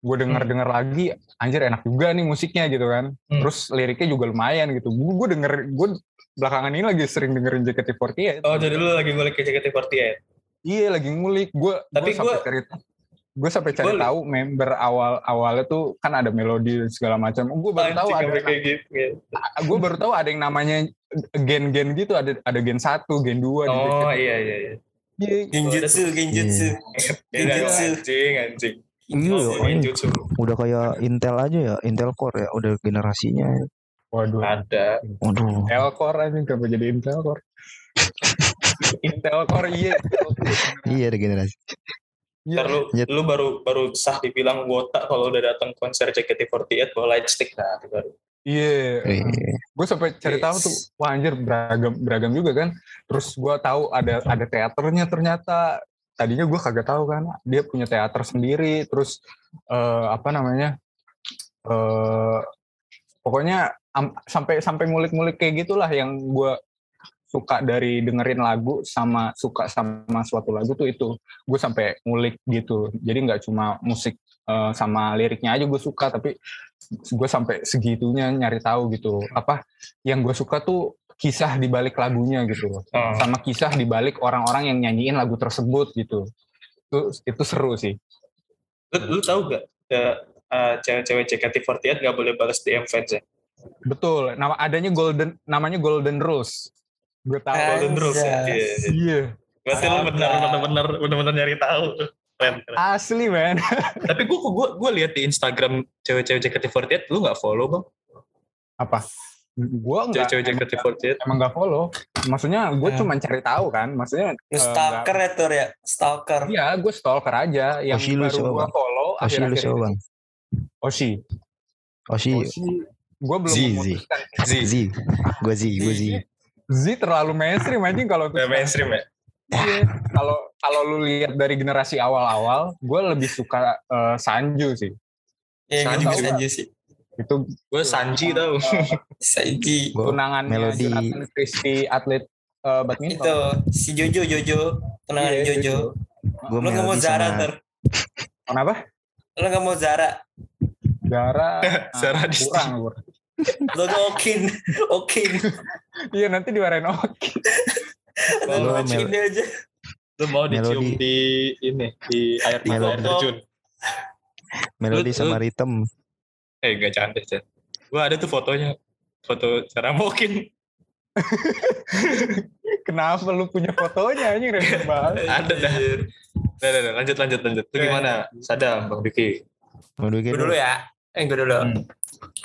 gue denger denger lagi anjir enak juga nih musiknya gitu kan. Hmm. terus liriknya juga lumayan gitu. Gue gue denger gue belakangan ini lagi sering dengerin JKT48 oh jadi lu lagi ngulik ke JKT48 iya lagi ngulik. Gue Tapi gue sampai gua- cari gue sampai cari Gua- tahu member awal awalnya tuh kan ada melodi dan segala macam. Gue baru tahu ada kayak gitu. gue baru tahu ada yang namanya gen-gen gitu ada ada gen satu gen dua di oh JKT. iya iya iya. Iya, Genjutsu, genjutsu. Iya, Genjutsu. anjing anjing iya ini Genjutsu. udah kayak Intel aja ya Intel Core ya udah generasinya waduh ada waduh Intel Core aja kenapa jadi Intel Core Intel Core iya iya ada generasi Iya. Ntar lu, Lanjut. lu baru baru sah dibilang wota kalau udah datang konser JKT48 bawa lightstick nah itu baru. Iya, Iya. gue sampai cari tahu tuh, wah anjir beragam beragam juga kan. Terus gue tahu ada ada teaternya ternyata. Tadinya gue kagak tahu kan, dia punya teater sendiri. Terus eh, apa namanya? eh pokoknya am- sampai sampai ngulik-ngulik kayak gitulah yang gue suka dari dengerin lagu sama suka sama suatu lagu tuh itu gue sampai ngulik gitu jadi nggak cuma musik eh, sama liriknya aja gue suka tapi gue sampai segitunya nyari tahu gitu apa yang gue suka tuh kisah di balik lagunya gitu loh Oh. sama kisah di balik orang-orang yang nyanyiin lagu tersebut gitu itu itu seru sih Lu, lu tahu gak ya, eh, cewek-cewek JKT48 gak boleh balas DM fans ya? betul nama adanya golden namanya golden rules gue tahu Golden Rules ya. Iya, iya. iya Berarti lu benar benar benar nyari tahu. Keren, keren. asli man Tapi gua gua gua lihat di Instagram cewek-cewek JKT48 lu gak follow, Bang? apa gue nggak Cewek-cewek emang, JKT48. emang nggak follow maksudnya gue Hmm. cuma cari tahu kan maksudnya Lu eh, stalker ya Tur ya? Stalker. Iya, gue stalker aja. Yang Oshi baru gue follow Oshi lu akhir-akhir siapa ini. bang Oshi. Oshi Oshi. Gue belum Zi, Zi. memutuskan. Z. Z gue Z gue Z Z terlalu mainstream anjing kalau Udah mainstream ya? Iya. Kalau kalau lu lihat dari generasi awal-awal, gue lebih suka eh, Sanju sih. Iya, gue juga. Sanji sih. Itu Gue Sanji tau. Sanji. Gua tunangannya melodi Jonathan Christie atlet eh, badminton. Itu si Jojo Jojo. Tenangan Iya, Jojo. gue Lu nggak mau Zara sama Tur. Kenapa? Lu nggak mau Zara. Gara Zara ah, di kurang. kurang. Lu tuh Okin. Okin. Iya nanti dimarahin Oki. Lu Lu Okin aja. Lu mau dicium di ini di air Di mata air terjun. melodi sama ritem Eh gak cantik Chan. Gue ada tuh fotonya. Foto cara mungkin. Kenapa lu punya fotonya anjing random banget. Ada dah. Udah, udah, udah. lanjut lanjut lanjut. Lu gimana? Sadam Bang Diki. Mau Gue dulu ya. Eh gue dulu. Hmm.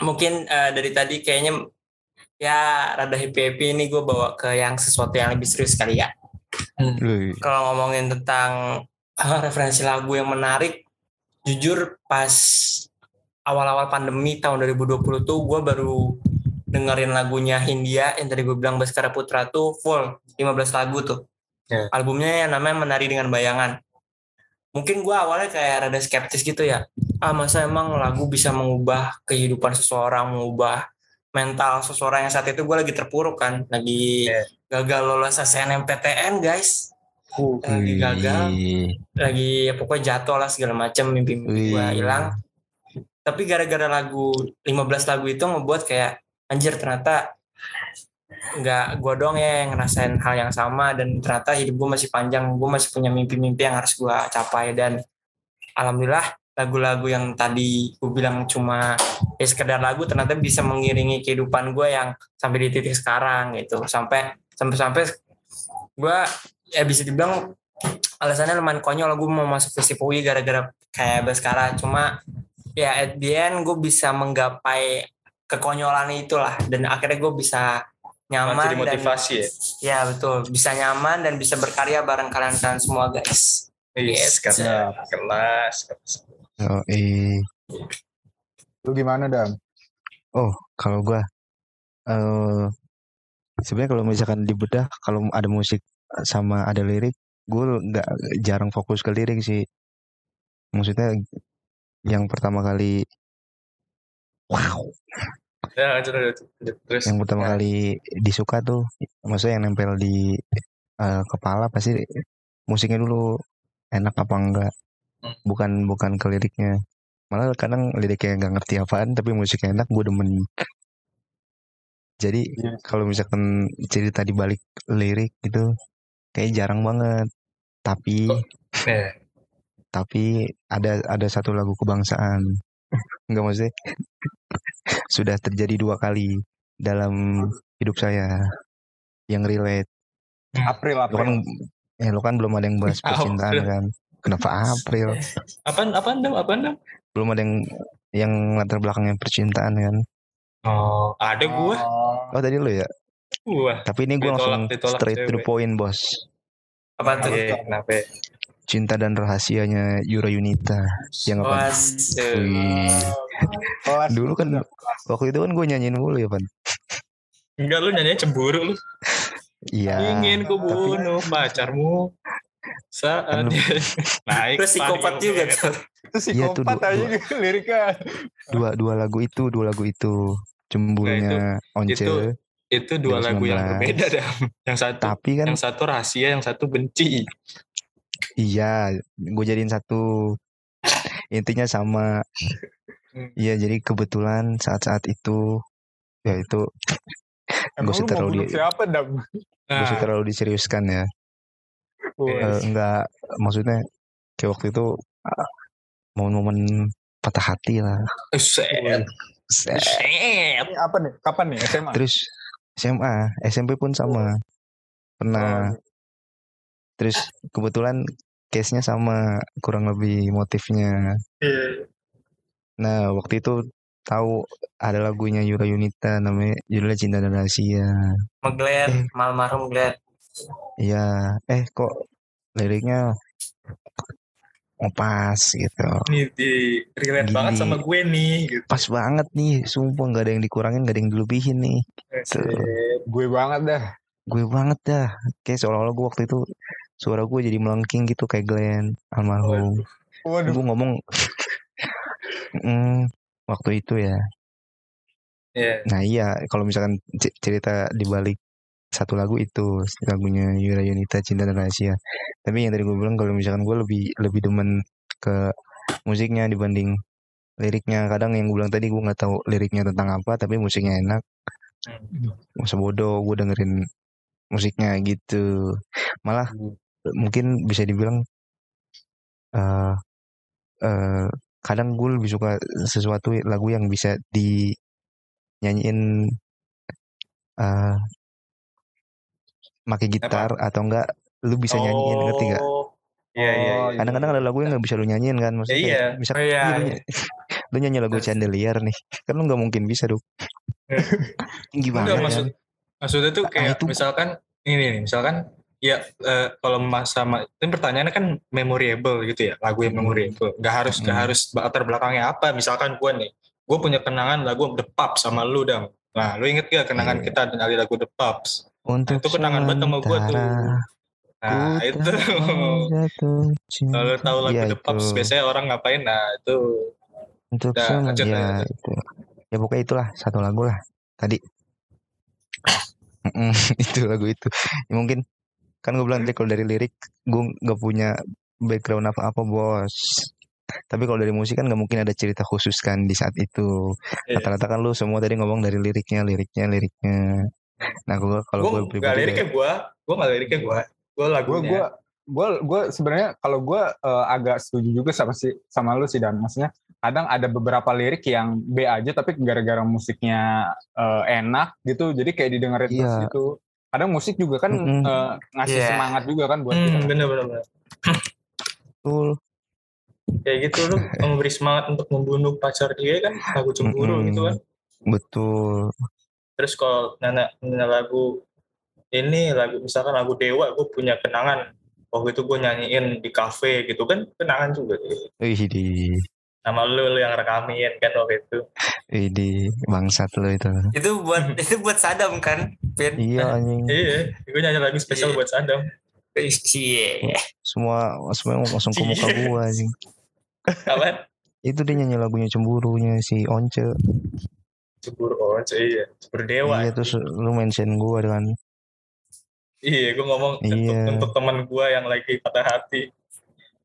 Mungkin eh, dari tadi kayaknya ya rada happy happy ini gue bawa ke yang sesuatu yang lebih serius kali ya. Wih, Kalau ngomongin tentang eh, referensi lagu yang menarik, jujur pas awal-awal pandemi tahun 2020 tuh gue baru dengerin lagunya Hindia yang tadi gue bilang Baskara Putra tuh full 15 lagu tuh. Ya. Albumnya yang namanya Menari dengan Bayangan. Mungkin gue awalnya kayak rada skeptis gitu ya. Ah masa emang lagu bisa mengubah kehidupan seseorang, mengubah mental seseorang yang saat itu gue lagi terpuruk kan, lagi Ya. gagal lolos SNMPTN guys, lagi gagal, lagi ya pokoknya jatuh lah segala macam mimpi-mimpi gue hilang. Tapi gara-gara lagu 15 lagu itu ngebuat kayak anjir ternyata nggak gue dong ya yang ngerasain hal yang sama dan ternyata hidup gue masih panjang gue masih punya mimpi-mimpi yang harus gue capai dan alhamdulillah lagu-lagu yang tadi gue bilang cuma ya sekedar lagu ternyata bisa mengiringi kehidupan gue yang sampai di titik sekarang gitu. Sampai sampai sampai gue ya bisa dibilang alasannya lumayan konyol gue mau masuk festival UI gara-gara kayak Baskara cuma ya at the end gue bisa menggapai kekonyolan itulah dan akhirnya gue bisa nyaman jadi motivasi dan, ya ya betul bisa nyaman dan bisa berkarya bareng kalian kalian semua guys Yes, Yes. karena kelas. Oh, eh. Lu gimana, Dam? Oh, kalau gua eh sebenarnya kalau misalkan dibedah kalau ada musik sama ada lirik, gue nggak jarang fokus ke lirik sih. Maksudnya yang pertama kali wow, Ya, lanjut, lanjut, lanjut. Terus, yang pertama ya. kali disuka tuh maksudnya yang nempel di eh, kepala pasti musiknya dulu enak apa enggak. Hmm. Bukan bukan ke liriknya. Malah kadang liriknya nggak ngerti apaan tapi musiknya enak gue demen. Jadi Iya. kalau misalkan cerita di balik lirik gitu kayak jarang banget. Tapi? Ya. Tapi ada ada satu lagu kebangsaan. Enggak maksudnya sudah terjadi dua kali dalam hidup saya yang relate. April, Lo kan April. eh lo kan belum ada yang bahas April. percintaan kan. Kenapa April? Apaan, apaan, Dam? Apaan, Dam? Belum ada yang yang latar belakangnya percintaan kan. Oh, ada gua. Oh tadi lo ya. Gua. Tapi ini gue Ditolak, langsung ditolak straight to the point bos. apa tuh kenapa? Cinta dan rahasianya Yura Yunita. Yang apa? Dulu kan waktu itu kan gue nyanyiin mulu ya Pan. Enggak, lu nyanyi cemburu lu. Iya. Ingin ku tapi- bunuh pacarmu. Saat Kan dia naik. terus psikopat juga band. tuh itu Iya tuh, psikopat dua- aja liriknya. Dua dua lagu itu, dua lagu itu. Cemburunya Once. itu- Itu dua lagu yang 2019. berbeda, Dam. Yang satu Tapi kan yang satu rahasia, yang satu benci. Iya, gue jadiin satu. Intinya sama. Hmm. Iya, jadi kebetulan saat-saat itu ya itu lu mau terlalu di- siapa, Dam? gue Nah, terlalu diseriuskan ya. Iya. Eh, enggak, maksudnya kayak waktu itu momen-momen patah hati lah. set. Set. Set. Ini apa nih? Kapan nih SMA? Terus SMA, SMP pun sama. Pernah. Oh, Terus kebetulan case-nya sama kurang lebih motifnya. Iya. Nah, waktu itu tahu ada lagunya Yura Yunita namanya judulnya Cinta dan Rahasia. Meglet malmarhum Glet Iya, eh kok liriknya oh pas gitu. Ini di relate Gini. banget sama gue nih gitu. Pas banget nih, sumpah nggak ada yang dikurangin, nggak ada yang dilebihin nih. Set. gue banget dah. Gue banget dah. Kayak seolah-olah gue waktu itu suara gue jadi melengking gitu kayak Glenn almarhum. Waduh. Gue ngomong Mm, waktu itu ya. Iya. Nah iya, kalau misalkan cerita di balik satu lagu itu lagunya Yura Yunita Cinta dan Rahasia. Tapi yang tadi gue bilang kalau misalkan gue lebih lebih demen ke musiknya dibanding liriknya. Kadang yang gue bilang tadi gue nggak tahu liriknya tentang apa, tapi musiknya enak. Masa bodoh gue dengerin musiknya gitu. Malah mungkin bisa dibilang eh eh, kadang gue lebih suka sesuatu lagu yang bisa dinyanyiin eh pakai gitar atau enggak lu bisa nyanyiin ngerti gak? Oh, Iya, iya, Oh, iya. Kadang-kadang ada lagu yang nggak bisa lu nyanyiin kan maksudnya Iya. kayak bisa Oh, iya, lu, iya. lu nyanyi lagu Chandelier nih kan lu nggak mungkin bisa dong tinggi Enggak, banget maksud, kan maksudnya tuh Ah, kayak itu- misalkan ini nih, misalkan ya eh, kalau sama ini pertanyaannya kan memorable gitu ya, lagu yang memorable. Gak harus gak Hmm. harus latar belakangnya apa. Misalkan gue nih, gue punya kenangan lagu The Pups sama lu dam. Nah, lu inget gak kenangan Iya. kita dengan lagu The Pups? untuk itu kenangan banget sama gua tuh. Nah, itu. Kalau tahu lagu The Pups, itu. biasanya orang ngapain? Nah, itu. untuk Udah, semen- lanjut, ya lanjut. itu ya pokoknya itulah satu lagu lah tadi itu lagu itu ya, mungkin kan gue bilang tadi kalau dari lirik gue nggak punya background apa-apa bos. Tapi kalau dari musik kan nggak mungkin ada cerita khusus kan di saat itu. Iya. rata-rata kan lu semua tadi ngomong dari liriknya liriknya liriknya. Nah, gue kalau gue pribadi liriknya gue gue nggak liriknya gue gue gue lagunya gue gue gue sebenarnya kalau gue eh, agak setuju juga sama si sama lu sih dan. Maksudnya kadang ada beberapa lirik yang B aja tapi gara-gara musiknya eh, enak gitu jadi kayak didengerin terus Iya. gitu kadang musik juga kan Mm-mm. eh, ngasih Iya. semangat juga kan buat kita hmm, bener bener bener. betul. kayak gitu lu memberi semangat untuk membunuh pacar dia kan lagu cemburu Mm-mm. gitu kan Betul. terus kalau nana, nana lagu ini lagu misalkan lagu dewa gue punya kenangan waktu itu gue nyanyiin di kafe gitu kan kenangan juga tuh. Sama lu, lu yang rekamin kan waktu itu di bangsat lo itu. itu buat itu buat Sadam kan Pin Iya anjing. iya gue nyanyi lagu spesial Iya. buat Sadam Iya. Semua semua langsung ke muka Iya. gua anjing. apa Itu dia nyanyi lagunya cemburunya si Once. cemburu oh iya cemburu dewa Iya terus lu mention gua dengan iya gue ngomong untuk, Iya. untuk teman gue yang lagi patah hati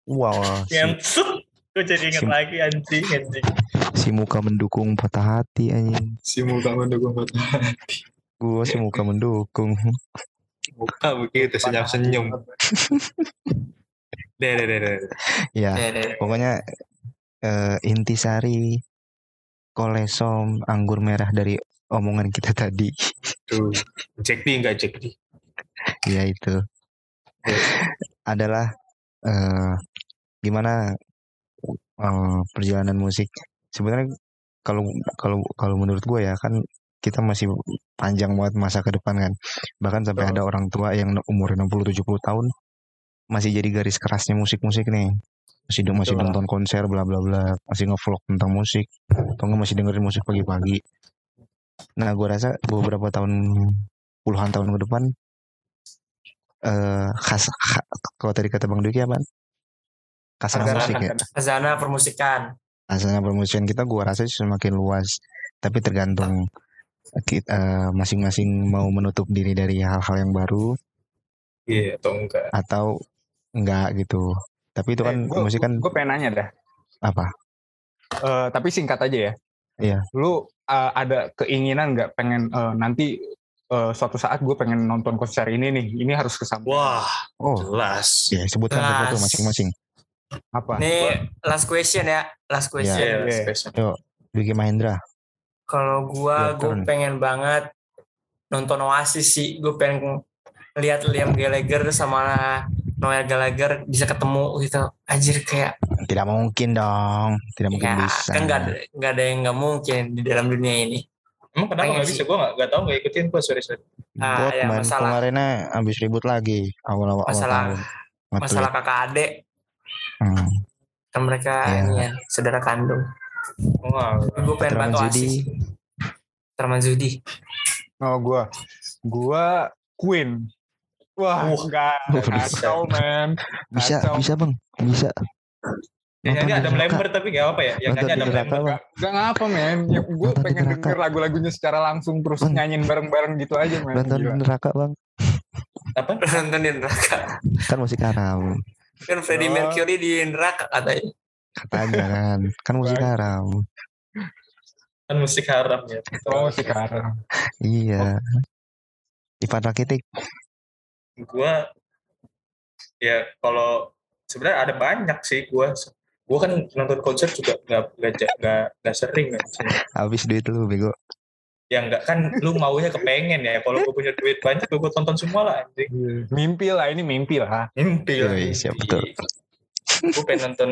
wow Ngentut. Gue jadi inget Si- lagi anjing anjing. Si muka mendukung patah hati anjing. si muka mendukung patah hati. Gua si muka mendukung. muka begitu senyum senyum deh deh deh deh. Ya, pokoknya eh, intisari kolesom anggur merah dari omongan kita tadi. tuh Jack D enggak Jack D? Ya itu. Adalah eh gimana eh, perjalanan musik. Sebenarnya kalau kalau kalau menurut gue ya kan kita masih panjang banget masa ke depan kan. Bahkan sampai ada orang tua yang umur 60 70 tahun masih jadi garis kerasnya musik-musik nih. Masih masih Betul. nonton konser bla bla bla. Masih ngevlog tentang musik. Atau nggak masih dengerin musik pagi-pagi. Nah gue rasa beberapa tahun puluhan tahun ke depan eh khas kha- kalau tadi kata bang Duki apa kasana Khazanah. musik ya. Khazanah permusikan. Kasana permusikan. Kita gua rasa semakin luas tapi tergantung kita eh, masing-masing mau menutup diri dari hal-hal yang baru iya atau enggak. atau enggak gitu. Tapi itu kan gue musik kan pengen nanya dah. Apa? Eh, tapi singkat aja ya. Iya. lu eh, ada keinginan nggak pengen eh, nanti eh, suatu saat gue pengen nonton konser ini nih? Ini harus kesampaian. Wah oh. jelas. Ya sebutkan Jelas. sesuatu masing-masing apa Ini last question ya, last question. Iya, Iya. spesial. Duki Mahendra Kalau gua, gue turn. pengen banget nonton Oasis sih. Gue pengen lihat Liam Gallagher sama Noel Gallagher bisa ketemu gitu. Anjir kayak tidak mungkin dong tidak mungkin ya bisa kan nggak ada nggak ada yang nggak mungkin di dalam dunia ini. emang kenapa nggak bisa gue nggak nggak tahu nggak ikutin gue sorry sorry Ah, ya, masalah- kemarinnya habis ribut lagi awal-awal awal Masalah- tahun Nge-tweet. Masalah kakak adik Hmm. kan mereka ini ya saudara kandung. wah Gue pengen Terman bantu Zudi. Oasis. Terman Zudi. oh gue gue Queen wah Uh. enggak kacau man bisa Kacau. bisa bang bisa yang nyanyi Nonton Adam di neraka. Lambert tapi nggak apa ya yang nyanyi Adam neraka, Lambert Bang. Gak ngapa men ya, Gue pengen neraka. denger lagu-lagunya secara langsung Terus Bang. nyanyiin bareng-bareng gitu aja men nonton neraka bang apa Nonton di neraka. kan musik haram Kan Freddie Oh. Mercury di neraka katanya. katanya kan. Kan musik Bang. haram. Kan musik haram ya. Oh sekarang iya. Ivan Rakitic. Gue ya kalau sebenarnya ada banyak sih gue gue kan nonton konser juga nggak nggak nggak sering kan habis duit lu bego ya nggak kan lu maunya kepengen ya kalau gue punya duit banyak gue tonton semua lah anjing Mimpi lah ini mimpi lah mimpi lah Yoi, siap, betul. gue pengen nonton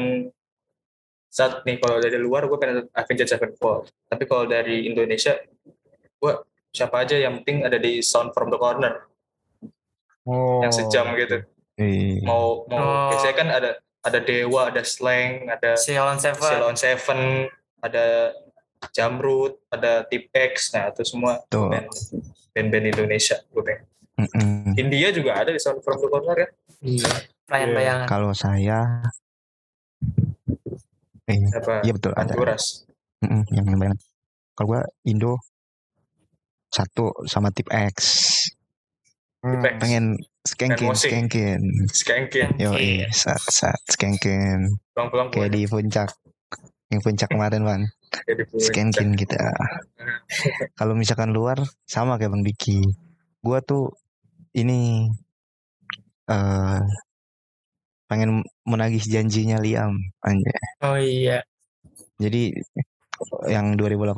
saat nih kalau dari luar gue pengen nonton Avengers Sevenfold tapi kalau dari Indonesia gue siapa aja yang penting ada di Sound from the Corner oh. yang sejam gitu Iya. mau mau Oh. biasanya kan ada ada Dewa ada Slang ada Ceylon Seven. Ceylon Seven ada Jamrut ada Tip X nah itu semua band-band Indonesia gue pengen Mm-mm. India juga ada di Sound from the Corner ya Iya. Perayaan Iya. bayangan. kalau saya eh, apa iya betul ada Panturas Mm-mm, yang kalau gua Indo satu sama tip X Hmm. Tip X. pengen skankin Musik. skankin Skankin yo Iya. saat saat skankin pulang-pulang kayak di puncak yang puncak kemarin man kayak di puncak. skankin kita kalau misalkan luar sama kayak bang Diki gua tuh ini eh pengen menagih janjinya Liam anjay. Oh iya. Jadi yang 2018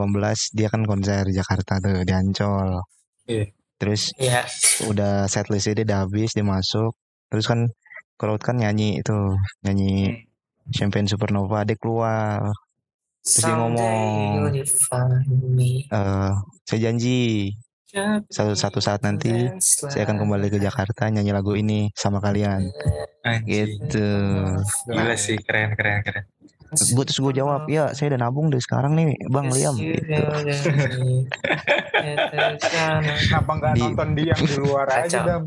dia kan konser di Jakarta tuh di Ancol. Iya. Terus Iya. udah setlistnya dia udah habis dia masuk. Terus kan crowd kan nyanyi itu nyanyi Champagne Supernova dia keluar. Terus dia ngomong. Eh saya janji satu satu saat nanti saya akan kembali ke Jakarta nyanyi lagu ini sama kalian Anjing. gitu. Gila sih, keren, keren, keren. Gue terus gue jawab ya saya udah nabung dari sekarang nih bang Liam gitu. Kenapa nggak Di- nonton dia yang di luar aja. Dam?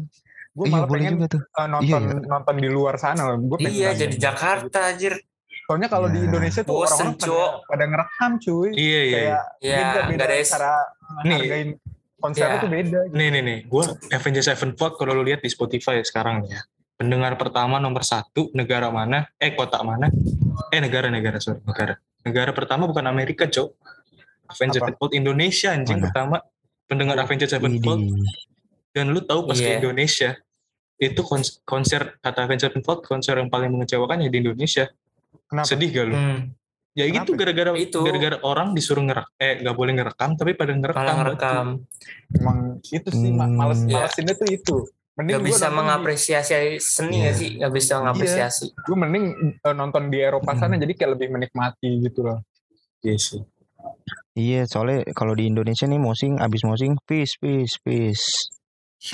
Gue Iya malah pengen juga tuh. uh, nonton Iya, nonton di luar sana. Gue Iya jadi Jakarta anjir. Soalnya kalau di Ya. Indonesia tuh Bosen, orang-orang pada, pada ngerekam cuy. Iya, iya. iya. Kayak Ya, beda beda ada cara Nih. ngehargain konsernya Ya. tuh beda. Nih, nih, nih. Gue Avengers Sevenfold kalau lu lihat di Spotify sekarang ya. Pendengar pertama nomor satu, negara mana? Eh, kota mana? Eh, negara, negara, sorry. Negara. Negara pertama bukan Amerika, Cok. Avengers? Sevenfold Indonesia, anjing Mana? pertama. Pendengar Avengers Sevenfold. Dan lu tahu pas ke Iya. Indonesia, itu kons- konser, kata Avengers Sevenfold, konser yang paling mengecewakan ya di Indonesia. Kenapa? Sedih gak lu? Hmm. Ya Kenapa? gitu gara-gara Itu. gara-gara orang disuruh ngerek eh nggak boleh ngerekam tapi pada ngerekam. Malah ngerekam. Emang itu sih Hmm. males Ya. malesinnya tuh itu. Mending Gak bisa mengapresiasi seni Iya. gak sih? Gak bisa mengapresiasi. di, gue mending uh, nonton di Eropa sana jadi kayak lebih menikmati gitu loh. Iya sih. Iya soalnya kalau di Indonesia nih mosing abis mosing peace peace peace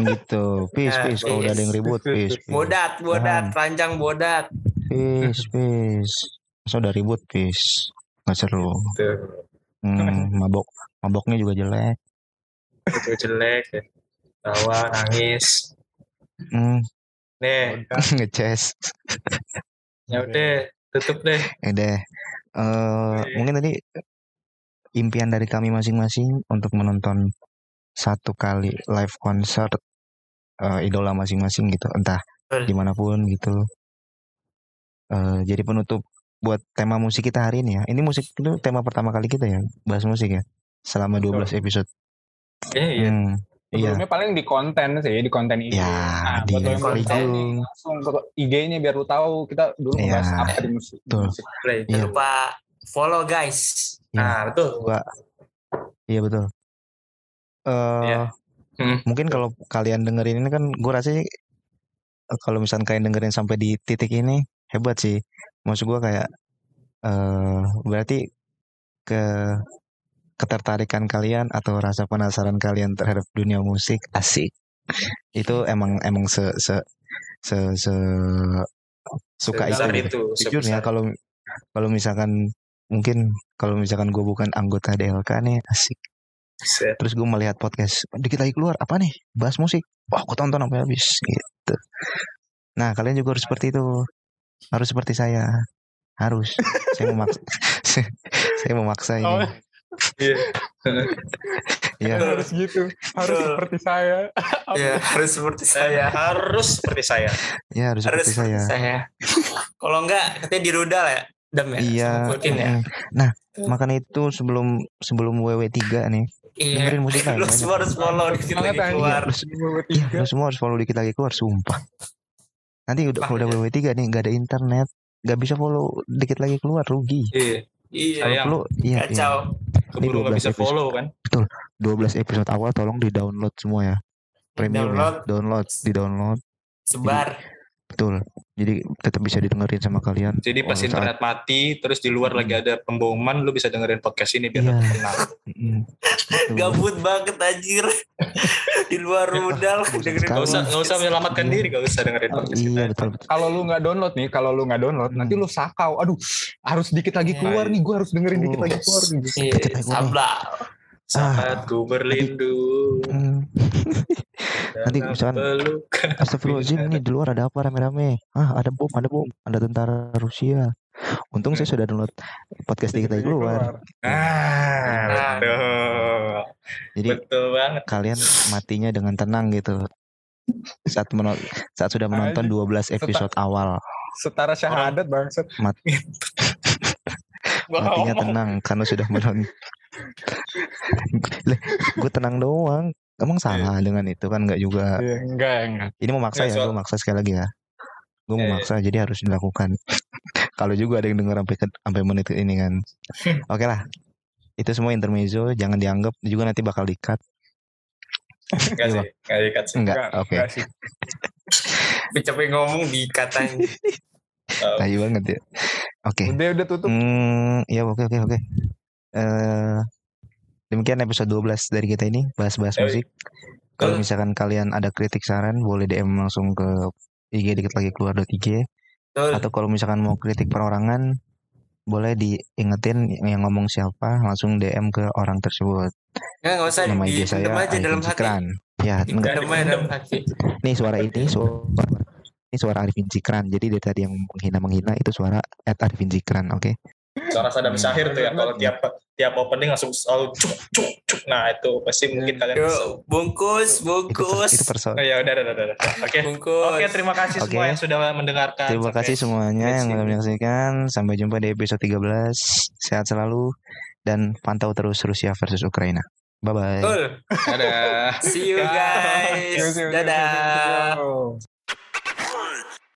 gitu peace Ya, peace kalau udah ada yang ribut peace peace Bodat, bodat, Paham. ranjang bodat. Peace peace. Masa udah ribut peace. Nggak seru. Hmm, mabok. Maboknya juga jelek. Itu jelek ya. Tawa, nangis. hmm, Nih, ngeces. Ya udah tutup deh. ya deh. Eh, mungkin tadi impian dari kami masing-masing untuk menonton satu kali live concert eh, idola masing-masing gitu. Entah di mana pun gitu Eh, jadi penutup buat tema musik kita hari ini ya ini musik itu tema pertama kali kita ya bahas musik ya selama 12 episode Iya, iya. Hmm, iya Sebelumnya paling di konten sih, di konten IG. ya Nah, di buat yang belum tahu nih, langsung ke IG-nya biar lu tahu kita dulu Iya. ngebahas apa di musik. di Betul. musik. Play. Iya. Jangan lupa follow guys. Iya. Nah, betul. gua iya betul eh Iya. Hmm. mungkin kalau kalian dengerin ini kan gue rasa sih, eh, kalau misalnya kalian dengerin sampai di titik ini hebat sih. Maksud gue kayak eh berarti ke ketertarikan kalian atau rasa penasaran kalian terhadap dunia musik asik. Itu emang emang se se se, se- suka itu, itu. jujur ya kalau kalau misalkan mungkin kalau misalkan gue bukan anggota DLK nih asik. Set. terus gue melihat podcast dikit lagi keluar apa nih? Bahas musik. Wah aku tonton sampai habis gitu. Nah kalian juga harus seperti itu harus seperti saya harus saya memaksa saya memaksa ini Oh. Iya. ya Harus gitu, harus Betul. seperti saya. Ya harus seperti saya. Harus seperti saya. ya harus Harus seperti saya saya. Kalau enggak katanya dirudal ya. Dam ya. iya Fulkin ya. nah makanya itu sebelum sebelum WW3 nih Iya. dengerin musik Lu semua harus follow dikit lagi keluar. Lu- Iya, lu semua harus follow dikit lagi keluar, sumpah. Nanti udah kalau udah WW3 nih nggak ada internet, nggak bisa follow dikit lagi keluar rugi. Iya. Iya. Sayang. Lu iya, iya. Kacau. Keburu nggak 12 bisa episode. follow kan. 12 episode awal tolong di-download semua ya. Premium Download. ya. Download, di-download. Sebar. Betul. Jadi tetap bisa didengerin sama kalian. Jadi pas saat- internet mati, terus di luar lagi ada pemboman, lu bisa dengerin podcast ini biar Iya. tetap tenang. Mm, betul. Gabut banget anjir. Di luar rudal bosan dengerin. Gak usah, gak usah menyelamatkan Iya. diri, gak usah dengerin podcast kita. Iya, betul betul. Kalau lu nggak download nih, kalau lu nggak download, Hmm. nanti lu sakau. Aduh, harus dikit lagi keluar nih. Gue harus dengerin dikit lagi keluar. Gitu. Iya, Lagi, sablak. Saatku berlindung Hmm. Nanti misalkan-. Astagfirullahaladzim Iya. nih di luar ada apa rame-rame Ah ada bom ada bom Ada tentara Rusia Untung saya sudah download podcast dikit lagi keluar Ah, betul. Jadi Betul banget. kalian matinya dengan tenang gitu saat menon saat sudah menonton 12 episode awal Setara syahadat bangsat. Gua nggak matinya tenang karena sudah menonton gue tenang doang. Emang salah dengan itu kan? Nggak juga. Iya, enggak enggak ini mau maksa Nggak, ya? soal- gue maksa sekali lagi ya. Gue mau Iya, iya. maksa jadi harus dilakukan. Kalau juga ada yang denger sampai sampai menit ini kan. Oke lah. Itu semua intermezzo jangan dianggap juga nanti bakal dikat Enggak Iya, sih, enggak dikat sih. enggak enggak oke. enggak sih. Capek ngomong dikatain tai banget ya. Oke. Udah udah tutup. Hmm, ya oke oke oke. Eh demikian episode 12 dari kita ini bahas-bahas musik. Kalau misalkan kalian ada kritik saran boleh DM langsung ke IG dikit lagi keluar IG atau kalau misalkan mau kritik perorangan boleh diingetin yang ngomong siapa langsung DM ke orang tersebut. Nggak, nggak usah Nama IG saya aja dalam Arifin hati. Cikran. Ya, enggak. Aja dalam hati. nih suara ini suara ini suara Arifin Cikran. Jadi dari tadi yang menghina-menghina itu suara at Arifin Cikran, oke? Suara Sadam Syahir tuh ya kalau tiap tiap opening langsung selalu cuk cuk cuk. Nah, itu pasti mungkin kalian bisa. Yuk, bungkus, Itu bungkus, itu perso- Oh, ya udah udah udah. udah. Oke. bungkus. Oke, terima kasih Oke. semua yang sudah mendengarkan. Terima Sampai- kasih semuanya yang sudah menyaksikan. Sampai jumpa di episode 13. Sehat selalu dan pantau terus Rusia versus Ukraina. Bye bye. Dadah. See you guys. See you, see you, see you, see you, Dadah. see you.